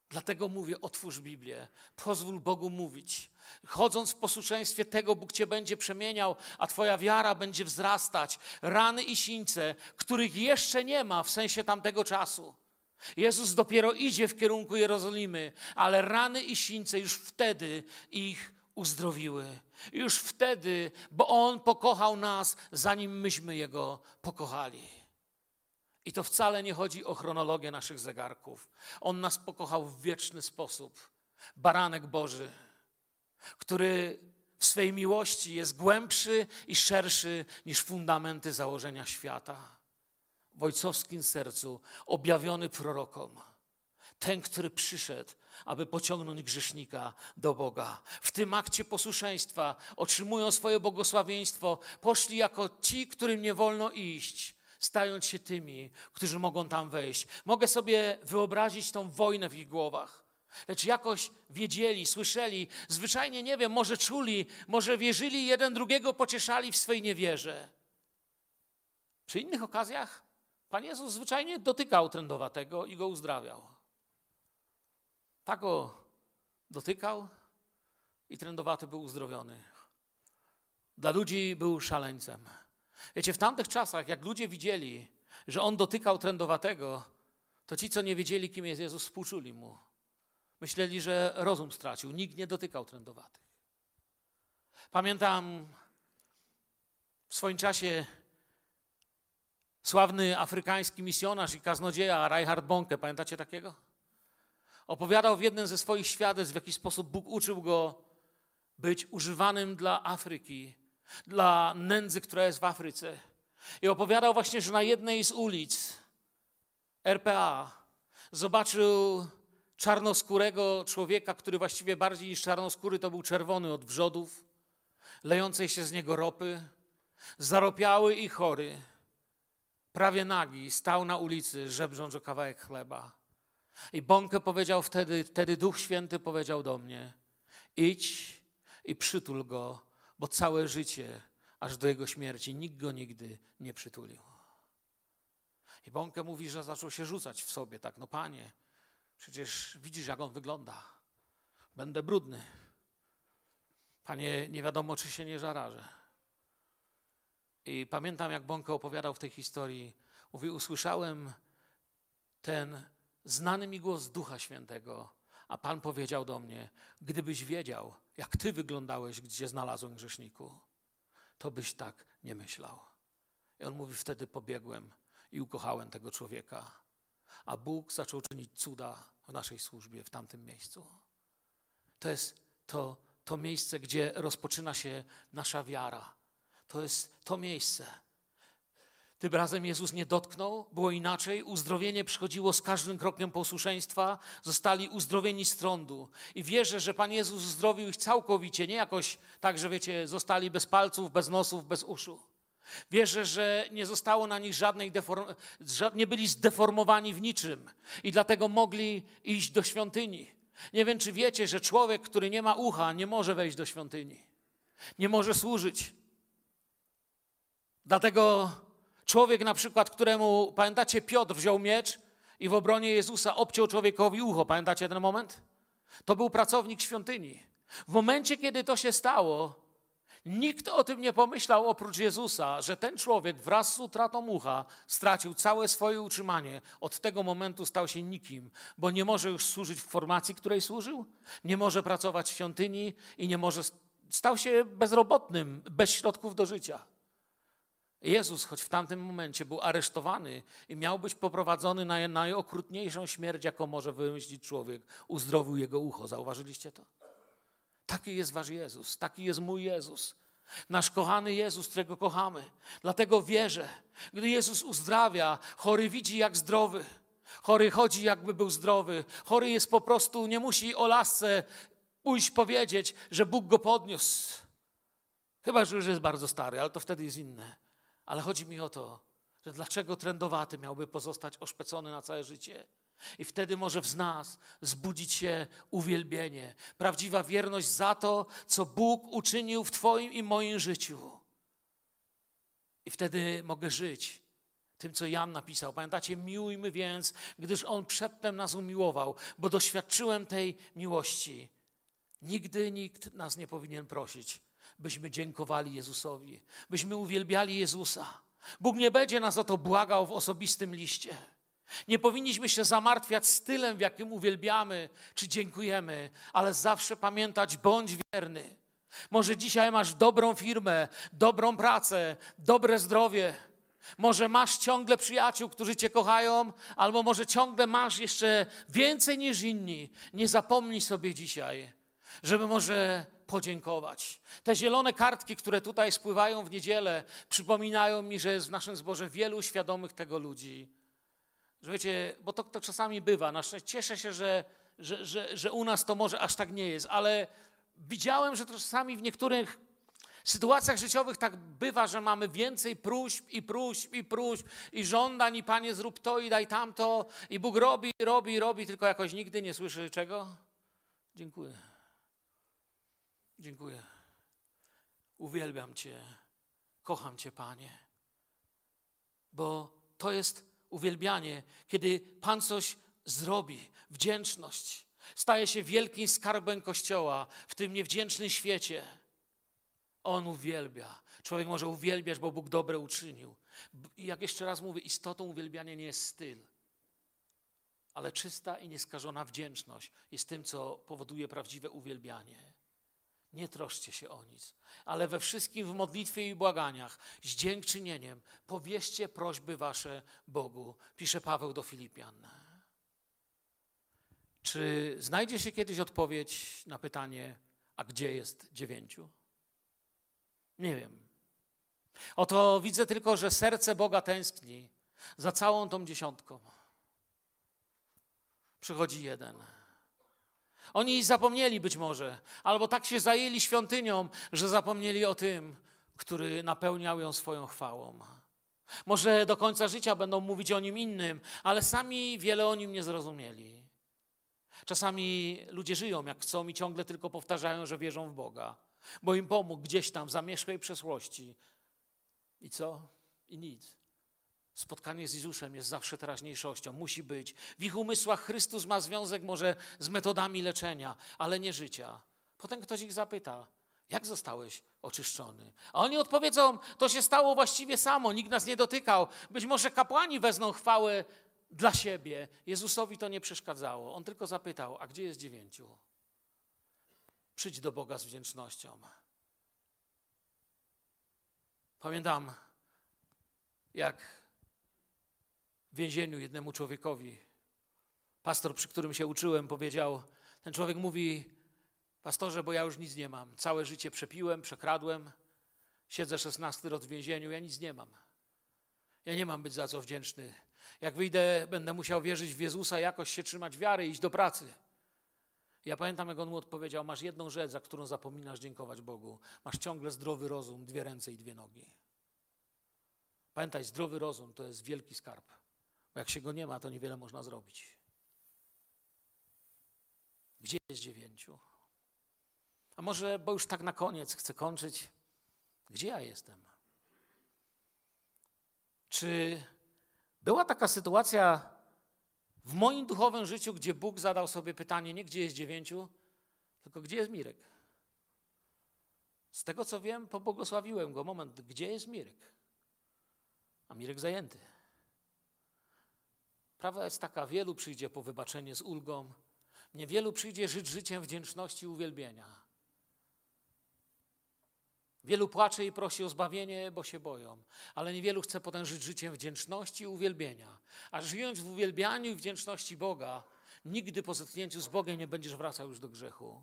Dlatego mówię, otwórz Biblię, pozwól Bogu mówić. Chodząc w posłuszeństwie tego, Bóg Cię będzie przemieniał, a Twoja wiara będzie wzrastać. Rany i sińce, których jeszcze nie ma w sensie tamtego czasu. Jezus dopiero idzie w kierunku Jerozolimy, ale rany i sińce już wtedy ich uzdrowiły. Już wtedy, bo On pokochał nas, zanim myśmy Jego pokochali. I to wcale nie chodzi o chronologię naszych zegarków. On nas pokochał w wieczny sposób. Baranek Boży który w swej miłości jest głębszy i szerszy niż fundamenty założenia świata. W ojcowskim sercu objawiony prorokom. Ten, który przyszedł, aby pociągnąć grzesznika do Boga. W tym akcie posłuszeństwa otrzymują swoje błogosławieństwo. Poszli jako ci, którym nie wolno iść. stając się tymi, którzy mogą tam wejść. Mogę sobie wyobrazić tą wojnę w ich głowach. Lecz jakoś wiedzieli, słyszeli, zwyczajnie nie wiem, może czuli, może wierzyli, jeden drugiego pocieszali w swej niewierze. Przy innych okazjach Pan Jezus zwyczajnie dotykał trędowatego i go uzdrawiał. Tak go dotykał i trędowaty był uzdrowiony. Dla ludzi był szaleńcem. Wiecie, w tamtych czasach, jak ludzie widzieli, że on dotykał trędowatego, to ci, co nie wiedzieli, kim jest Jezus, współczuli mu. Myśleli, że rozum stracił. Nikt nie dotykał trędowatych. Pamiętam w swoim czasie sławny afrykański misjonarz i kaznodzieja Reinhard Bonke, pamiętacie takiego? Opowiadał w jednym ze swoich świadectw, w jaki sposób Bóg uczył go być używanym dla Afryki, dla nędzy, która jest w Afryce. I opowiadał właśnie, że na jednej z ulic RPA zobaczył czarnoskórego człowieka, który właściwie bardziej niż czarnoskóry to był czerwony od wrzodów, lejącej się z niego ropy, zaropiały i chory, prawie nagi, stał na ulicy, żebrząc o kawałek chleba. I Bąkę powiedział wtedy, wtedy Duch Święty powiedział do mnie, idź i przytul go, bo całe życie, aż do jego śmierci, nikt go nigdy nie przytulił. I Bąkę mówi, że zaczął się rzucać w sobie, tak, no panie, przecież widzisz, jak on wygląda. Będę brudny. Panie, nie wiadomo, czy się nie zarażę. I pamiętam, jak Bąkę opowiadał w tej historii. Mówi, usłyszałem ten znany mi głos Ducha Świętego, a Pan powiedział do mnie, gdybyś wiedział, jak Ty wyglądałeś, gdzie znalazłem grzeszniku, to byś tak nie myślał. I on mówi, wtedy pobiegłem i ukochałem tego człowieka. A Bóg zaczął czynić cuda w naszej służbie w tamtym miejscu. To jest to, to miejsce, gdzie rozpoczyna się nasza wiara. To jest to miejsce. Tym razem Jezus nie dotknął, było inaczej. Uzdrowienie przychodziło z każdym krokiem posłuszeństwa. Zostali uzdrowieni z trądu. I wierzę, że Pan Jezus uzdrowił ich całkowicie, nie jakoś tak, że wiecie, zostali bez palców, bez nosów, bez uszu. Wierzę, że nie zostało na nich żadnej deform... nie byli zdeformowani w niczym i dlatego mogli iść do świątyni. Nie wiem, czy wiecie, że człowiek, który nie ma ucha, nie może wejść do świątyni. Nie może służyć. Dlatego człowiek na przykład, któremu, pamiętacie, Piotr wziął miecz i w obronie Jezusa obciął człowiekowi ucho. Pamiętacie ten moment? To był pracownik świątyni. W momencie, kiedy to się stało, nikt o tym nie pomyślał oprócz Jezusa, że ten człowiek wraz z utratą ucha stracił całe swoje utrzymanie. Od tego momentu stał się nikim, bo nie może już służyć w formacji, której służył, nie może pracować w świątyni i nie może. Stał się bezrobotnym, bez środków do życia. Jezus, choć w tamtym momencie był aresztowany i miał być poprowadzony na najokrutniejszą śmierć, jaką może wymyślić człowiek, uzdrowił jego ucho. Zauważyliście to? Taki jest wasz Jezus, taki jest mój Jezus. Nasz kochany Jezus, którego kochamy. Dlatego wierzę, gdy Jezus uzdrawia, chory widzi jak zdrowy. Chory chodzi, jakby był zdrowy. Chory jest po prostu, nie musi o lasce pójść powiedzieć, że Bóg go podniósł. Chyba, że już jest bardzo stary, ale to wtedy jest inne. Ale chodzi mi o to, że dlaczego trędowaty miałby pozostać oszpecony na całe życie? I wtedy może w nas zbudzić się uwielbienie, prawdziwa wierność za to, co Bóg uczynił w Twoim i moim życiu. I wtedy mogę żyć tym, co Jan napisał. Pamiętacie, miłujmy więc, gdyż On przedtem nas umiłował, bo doświadczyłem tej miłości. Nigdy nikt nas nie powinien prosić, byśmy dziękowali Jezusowi, byśmy uwielbiali Jezusa. Bóg nie będzie nas o to błagał w osobistym liście. Nie powinniśmy się zamartwiać stylem, w jakim uwielbiamy czy dziękujemy, ale zawsze pamiętać, bądź wierny. Może dzisiaj masz dobrą firmę, dobrą pracę, dobre zdrowie. Może masz ciągle przyjaciół, którzy cię kochają, albo może ciągle masz jeszcze więcej niż inni. Nie zapomnij sobie dzisiaj, żeby może podziękować. Te zielone kartki, które tutaj spływają w niedzielę, przypominają mi, że jest w naszym zborze wielu świadomych tego ludzi. Że wiecie, bo to, to czasami bywa. Na szczęście cieszę się, że, że, że, że u nas to może aż tak nie jest, ale widziałem, że to czasami w niektórych sytuacjach życiowych tak bywa, że mamy więcej próśb i próśb i próśb i żądań i Panie zrób to i daj tamto i Bóg robi, robi, robi, tylko jakoś nigdy nie słyszy czego? Dziękuję. Dziękuję. Uwielbiam Cię. Kocham Cię, Panie. Bo to jest uwielbianie, kiedy Pan coś zrobi, wdzięczność. Staje się wielkim skarbem Kościoła w tym niewdzięcznym świecie. On uwielbia. Człowiek może uwielbiać, bo Bóg dobre uczynił. I jak jeszcze raz mówię, istotą uwielbiania nie jest styl, ale czysta i nieskażona wdzięczność jest tym, co powoduje prawdziwe uwielbianie. Nie troszcie się o nic, ale we wszystkim w modlitwie i błaganiach z dziękczynieniem powieście prośby wasze Bogu, pisze Paweł do Filipian. Czy znajdzie się kiedyś odpowiedź na pytanie, a gdzie jest dziewięciu? Nie wiem. Oto widzę tylko, że serce Boga tęskni za całą tą dziesiątką. Przychodzi jeden. Oni zapomnieli być może, albo tak się zajęli świątynią, że zapomnieli o tym, który napełniał ją swoją chwałą. Może do końca życia będą mówić o nim innym, ale sami wiele o nim nie zrozumieli. Czasami ludzie żyją jak chcą i ciągle tylko powtarzają, że wierzą w Boga, bo im pomógł gdzieś tam w zamierzchłej przeszłości. I co? I nic. Spotkanie z Jezusem jest zawsze teraźniejszością, musi być. W ich umysłach Chrystus ma związek może z metodami leczenia, ale nie życia. Potem ktoś ich zapyta, jak zostałeś oczyszczony? A oni odpowiedzą, to się stało właściwie samo, nikt nas nie dotykał. Być może kapłani wezmą chwałę dla siebie. Jezusowi to nie przeszkadzało. On tylko zapytał, a gdzie jest dziewięciu? Przyjdź do Boga z wdzięcznością. Pamiętam, jak w więzieniu jednemu człowiekowi, pastor, przy którym się uczyłem, powiedział, ten człowiek mówi, pastorze, bo ja już nic nie mam. Całe życie przepiłem, przekradłem, siedzę 16 rok w więzieniu, ja nic nie mam. Ja nie mam być za co wdzięczny. Jak wyjdę, będę musiał wierzyć w Jezusa, jakoś się trzymać wiary i iść do pracy. Ja pamiętam, jak on mu odpowiedział: Masz jedną rzecz, za którą zapominasz dziękować Bogu. Masz ciągle zdrowy rozum, dwie ręce i dwie nogi. Pamiętaj, zdrowy rozum to jest wielki skarb. Bo jak się go nie ma, to niewiele można zrobić. Gdzie jest dziewięciu? A może, bo już tak na koniec chcę kończyć, gdzie ja jestem? Czy była taka sytuacja w moim duchowym życiu, gdzie Bóg zadał sobie pytanie, nie gdzie jest dziewięciu, tylko gdzie jest Mirek? Z tego co wiem, pobłogosławiłem go. Moment, gdzie jest Mirek? A Mirek zajęty. Prawa jest taka, wielu przyjdzie po wybaczenie z ulgą, niewielu przyjdzie żyć życiem wdzięczności i uwielbienia. Wielu płacze i prosi o zbawienie, bo się boją, ale niewielu chce potem żyć życiem wdzięczności i uwielbienia. A żyjąc w uwielbianiu i wdzięczności Boga, nigdy po zetknięciu z Bogiem nie będziesz wracał już do grzechu.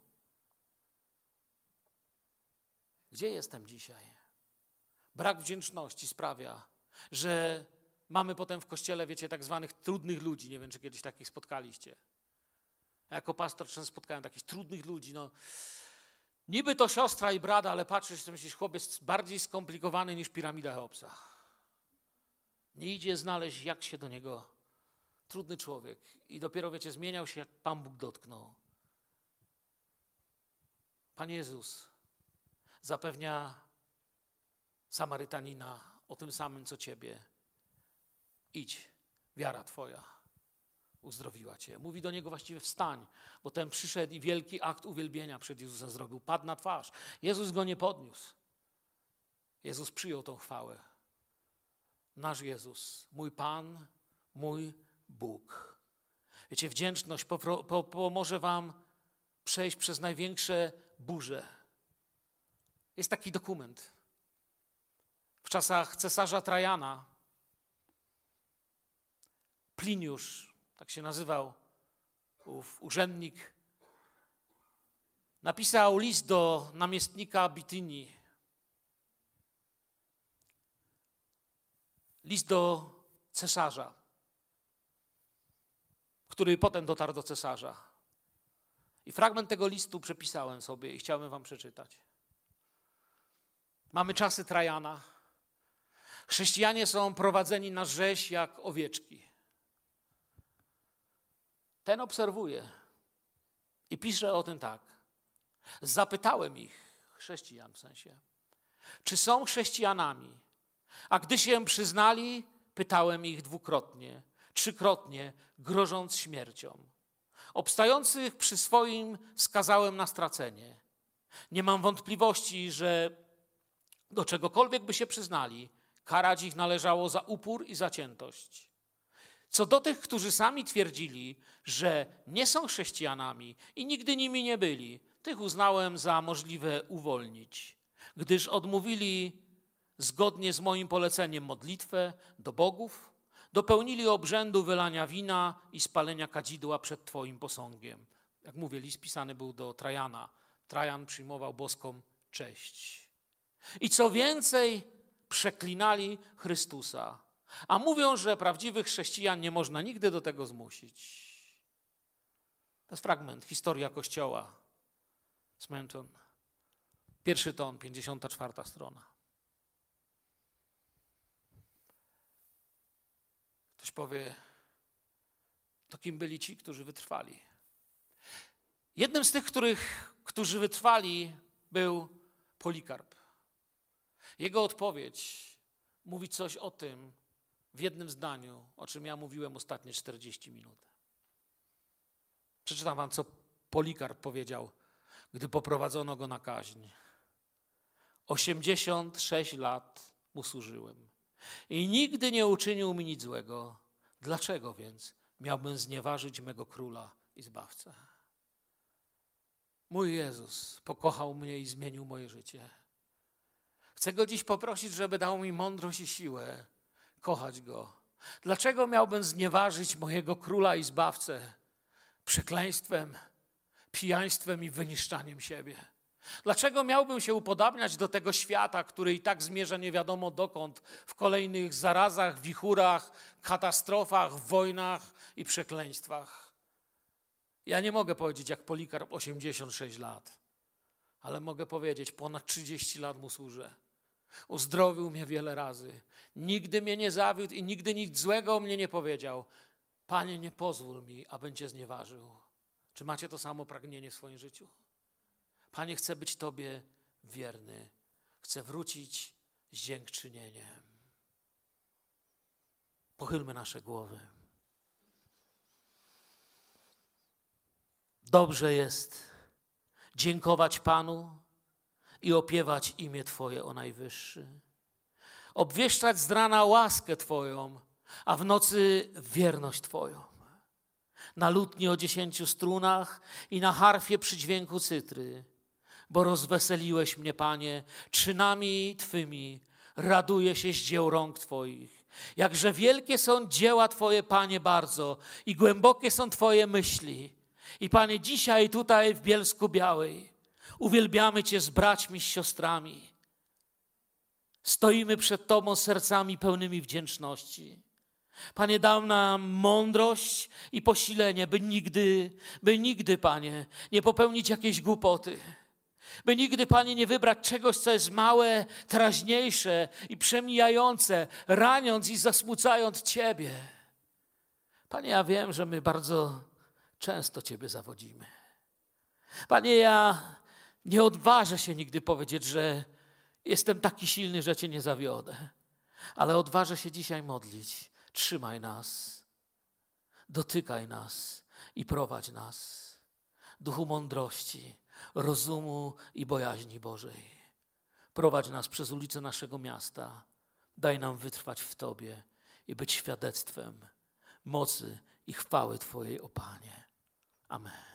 Gdzie jestem dzisiaj? Brak wdzięczności sprawia, że mamy potem w kościele, wiecie, tak zwanych trudnych ludzi. Nie wiem, czy kiedyś takich spotkaliście. Ja jako pastor często spotkałem takich trudnych ludzi. No, Niby to siostra i brada, ale patrzysz, to myślisz, chłopiec bardziej skomplikowany niż piramida Cheopsa. Nie idzie znaleźć, jak się do niego. Trudny człowiek. I dopiero, wiecie, zmieniał się, jak Pan Bóg dotknął. Pan Jezus zapewnia Samarytanina o tym samym, co ciebie. Idź, wiara twoja uzdrowiła cię. Mówi do niego właściwie wstań, bo ten przyszedł i wielki akt uwielbienia przed Jezusem zrobił. Padł na twarz. Jezus go nie podniósł. Jezus przyjął tą chwałę. Nasz Jezus, mój Pan, mój Bóg. Wiecie, wdzięczność pomoże Wam przejść przez największe burze. Jest taki dokument. W czasach cesarza Trajana Pliniusz tak się nazywał ów urzędnik, napisał list do namiestnika Bitynii. List do cesarza, który potem dotarł do cesarza. I fragment tego listu przepisałem sobie i chciałbym wam przeczytać. Mamy czasy Trajana. Chrześcijanie są prowadzeni na rzeź jak owieczki. Ten obserwuje i pisze o tym tak. Zapytałem ich, chrześcijan w sensie, czy są chrześcijanami. A gdy się przyznali, pytałem ich dwukrotnie, trzykrotnie, grożąc śmiercią. Obstających przy swoim skazałem na stracenie. Nie mam wątpliwości, że do czegokolwiek by się przyznali, karać ich należało za upór i zaciętość. Co do tych, którzy sami twierdzili, że nie są chrześcijanami i nigdy nimi nie byli, tych uznałem za możliwe uwolnić, gdyż odmówili zgodnie z moim poleceniem modlitwę do bogów, dopełnili obrzędu wylania wina i spalenia kadzidła przed Twoim posągiem. Jak mówię, list pisany był do Trajana. Trajan przyjmował boską cześć. I co więcej, przeklinali Chrystusa. A mówią, że prawdziwych chrześcijan nie można nigdy do tego zmusić. To jest fragment, historia Kościoła. Smęczon. Pierwszy ton, 54 strona. Ktoś powie, to kim byli ci, którzy wytrwali? Jednym z tych, których, którzy wytrwali, był Polikarp. Jego odpowiedź mówi coś o tym w jednym zdaniu, o czym ja mówiłem ostatnie 40 minut. Przeczytam wam, co Polikarp powiedział, gdy poprowadzono go na kaźń. 86 lat mu służyłem i nigdy nie uczynił mi nic złego. Dlaczego więc miałbym znieważyć mego króla i zbawcę? Mój Jezus pokochał mnie i zmienił moje życie. Chcę go dziś poprosić, żeby dał mi mądrość i siłę kochać go. Dlaczego miałbym znieważyć mojego króla i zbawcę przekleństwem, pijaństwem i wyniszczaniem siebie? Dlaczego miałbym się upodabniać do tego świata, który i tak zmierza nie wiadomo dokąd w kolejnych zarazach, wichurach, katastrofach, wojnach i przekleństwach? Ja nie mogę powiedzieć jak Polikarp 86 lat, ale mogę powiedzieć, ponad 30 lat mu służę. Uzdrowił mnie wiele razy. Nigdy mnie nie zawiódł i nigdy nic złego o mnie nie powiedział. Panie, nie pozwól mi, abym Cię znieważył. Czy macie to samo pragnienie w swoim życiu? Panie, chcę być Tobie wierny. Chcę wrócić z dziękczynieniem. Pochylmy nasze głowy. Dobrze jest dziękować Panu i opiewać imię Twoje o Najwyższy. Obwieszczać z rana łaskę Twoją, a w nocy wierność Twoją. Na lutni o dziesięciu strunach i na harfie przy dźwięku cytry, bo rozweseliłeś mnie, Panie, czynami Twymi, raduję się z dzieł rąk Twoich. Jakże wielkie są dzieła Twoje, Panie, bardzo i głębokie są Twoje myśli. I Panie, dzisiaj tutaj w Bielsku Białej uwielbiamy Cię z braćmi, z siostrami. Stoimy przed Tobą sercami pełnymi wdzięczności. Panie, dam nam mądrość i posilenie, by nigdy, by nigdy, Panie, nie popełnić jakiejś głupoty. By nigdy, Panie, nie wybrać czegoś, co jest małe, teraźniejsze i przemijające, raniąc i zasmucając Ciebie. Panie, ja wiem, że my bardzo często Ciebie zawodzimy. Panie, ja nie odważę się nigdy powiedzieć, że jestem taki silny, że Cię nie zawiodę. Ale odważę się dzisiaj modlić. Trzymaj nas, dotykaj nas i prowadź nas. Duchu mądrości, rozumu i bojaźni Bożej. Prowadź nas przez ulice naszego miasta. Daj nam wytrwać w Tobie i być świadectwem mocy i chwały Twojej, o Panie. Amen.